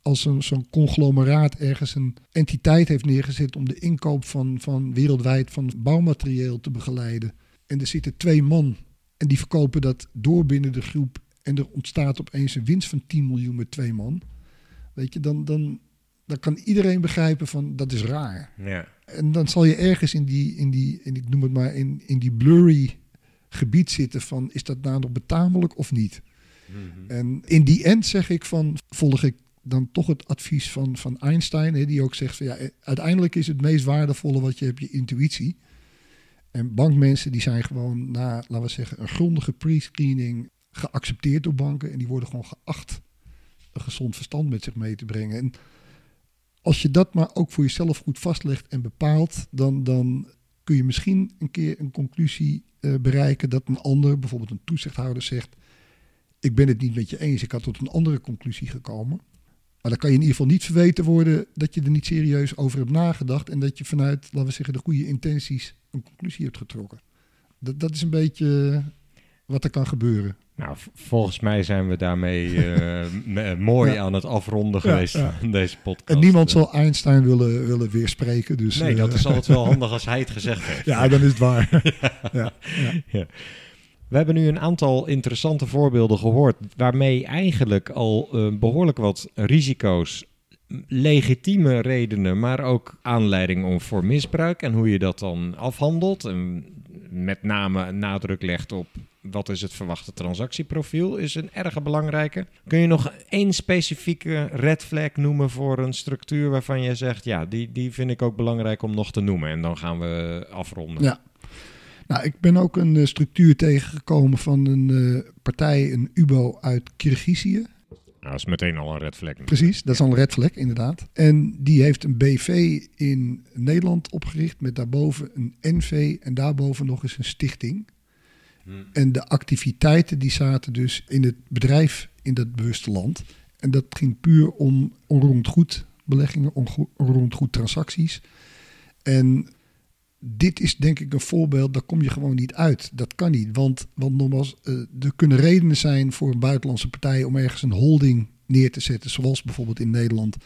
Als zo'n zo'n conglomeraat ergens een entiteit heeft neergezet om de inkoop van, van wereldwijd van bouwmaterieel te begeleiden. En er zitten twee man en die verkopen dat door binnen de groep. En er ontstaat opeens een winst van 10 miljoen met twee man. Weet je, dan, dan, dan kan iedereen begrijpen van dat is raar.
Ja.
En dan zal je ergens in die, in die in, ik noem het maar, in, in die blurry gebied zitten van is dat nou nog betamelijk of niet.
Mhm.
En in die end zeg ik van, volg ik dan toch het advies van, van Einstein, hè, die ook zegt van ja, uiteindelijk is het meest waardevolle wat je hebt je intuïtie. En bankmensen die zijn gewoon na, laten we zeggen, een grondige pre-screening geaccepteerd door banken en die worden gewoon geacht een gezond verstand met zich mee te brengen. En als je dat maar ook voor jezelf goed vastlegt en bepaalt, dan, dan kun je misschien een keer een conclusie eh, bereiken dat een ander, bijvoorbeeld een toezichthouder, zegt: Ik ben het niet met je eens, ik had tot een andere conclusie gekomen. Maar dan kan je in ieder geval niet verweten worden dat je er niet serieus over hebt nagedacht en dat je vanuit, laten we zeggen, de goede intenties een conclusie hebt getrokken. Dat, dat is een beetje wat er kan gebeuren.
Nou, volgens mij zijn we daarmee eh, mooi
Ja.
aan het afronden
Ja,
geweest
ja.
van deze podcast.
En niemand
Eh,
zal Einstein willen, willen weerspreken. Dus,
Nee,
eh,
dat is altijd wel handig als hij het gezegd heeft.
Ja, dan is het waar. ja, ja.
We hebben nu een aantal interessante voorbeelden gehoord, waarmee eigenlijk al eh, behoorlijk wat risico's, legitieme redenen, maar ook aanleiding om voor misbruik en hoe je dat dan afhandelt. En met name nadruk legt op wat is het verwachte transactieprofiel, is een erg belangrijke. Kun je nog één specifieke red flag noemen voor een structuur waarvan je zegt, ja, die, die vind ik ook belangrijk om nog te noemen. En dan gaan we afronden.
Ja. Nou, ik ben ook een eh, structuur tegengekomen van een eh, partij, een UBO uit Kirgizië.
Nou, dat is meteen al een red flag.
Precies, dat is al een red flag, inderdaad. En die heeft een BV in Nederland opgericht met daarboven een NV en daarboven nog eens een stichting.
Hmm.
En de activiteiten die zaten dus in het bedrijf in dat bewuste land. En dat ging puur om onroerend goed beleggingen, onroerend goed transacties. En dit is denk ik een voorbeeld, daar kom je gewoon niet uit. Dat kan niet, want, want nogmaals, eh, er kunnen redenen zijn voor een buitenlandse partij om ergens een holding neer te zetten, zoals bijvoorbeeld in Nederland,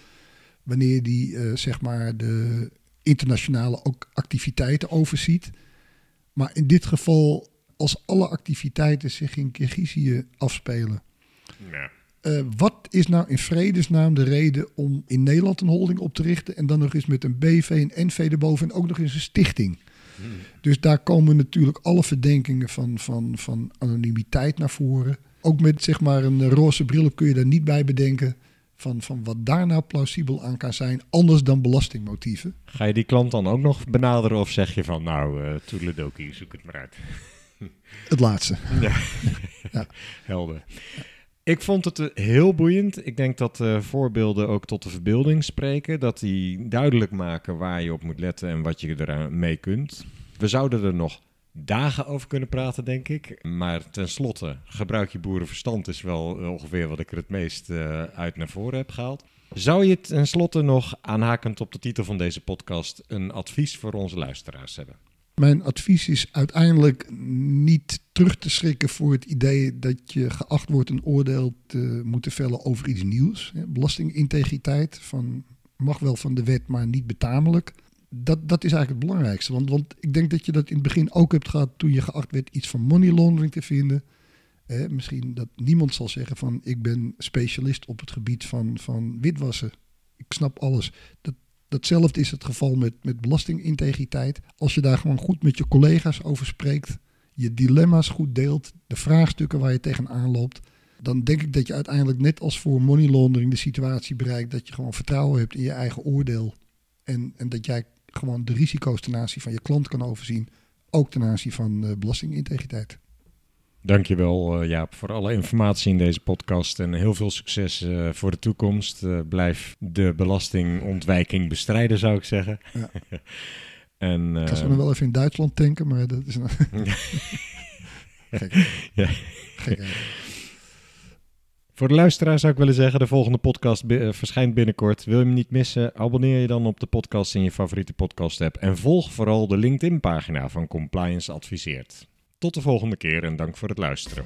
wanneer die eh, zeg maar de internationale ook activiteiten overziet. Maar in dit geval, als alle activiteiten zich in Kirgizië afspelen,
Ja.
Eh, wat is nou in vredesnaam de reden om in Nederland een holding op te richten en dan nog eens met een BV, een NV erboven en ook nog eens een stichting?
Hmm.
Dus daar komen natuurlijk alle verdenkingen van, van, van anonimiteit naar voren. Ook met zeg maar een roze bril kun je daar niet bij bedenken van, van wat daar nou plausibel aan kan zijn, anders dan belastingmotieven.
Ga je die klant dan ook nog benaderen of zeg je van nou, eh toedeledokie, zoek het maar uit.
Het laatste.
Helder. Ik vond het eh, heel boeiend. Ik denk dat eh, voorbeelden ook tot de verbeelding spreken. Dat die duidelijk maken waar je op moet letten en wat je eraan mee kunt. We zouden er nog dagen over kunnen praten, denk ik. Maar tenslotte, gebruik je boerenverstand is wel eh, ongeveer wat ik er het meest uit naar voren heb gehaald. Zou je tenslotte nog, aanhakend op de titel van deze podcast, een advies voor onze luisteraars hebben?
Mijn advies is uiteindelijk niet terug te schrikken voor het idee dat je geacht wordt een oordeel te moeten vellen over iets nieuws. Belastingintegriteit van, mag wel van de wet, maar niet betamelijk. Dat, dat is eigenlijk het belangrijkste. Want, want ik denk dat je dat in het begin ook hebt gehad toen je geacht werd iets van money laundering te vinden. Hè, misschien dat niemand zal zeggen van ik ben specialist op het gebied van, van witwassen. Ik snap alles. Dat, Datzelfde is het geval met, met belastingintegriteit. Als je daar gewoon goed met je collega's over spreekt, je dilemma's goed deelt, de vraagstukken waar je tegenaan loopt, dan denk ik dat je uiteindelijk net als voor money laundering de situatie bereikt dat je gewoon vertrouwen hebt in je eigen oordeel. En, en dat jij gewoon de risico's ten aanzien van je klant kan overzien, ook ten aanzien van eh, belastingintegriteit.
Dankjewel uh, Jaap voor alle informatie in deze podcast en heel veel succes uh, voor de toekomst. Uh, blijf de belastingontwijking bestrijden, zou ik zeggen.
Ja.
en,
ik ga zo nog wel even in Duitsland tanken, maar dat is een... Gek.
Ja.
Gek,
Voor de luisteraar zou ik willen zeggen, de volgende podcast verschijnt binnenkort. Wil je hem niet missen? Abonneer je dan op de podcast in je favoriete podcast app. En volg vooral de LinkedIn pagina van Compliance Adviseert. Tot de volgende keer en dank voor het luisteren.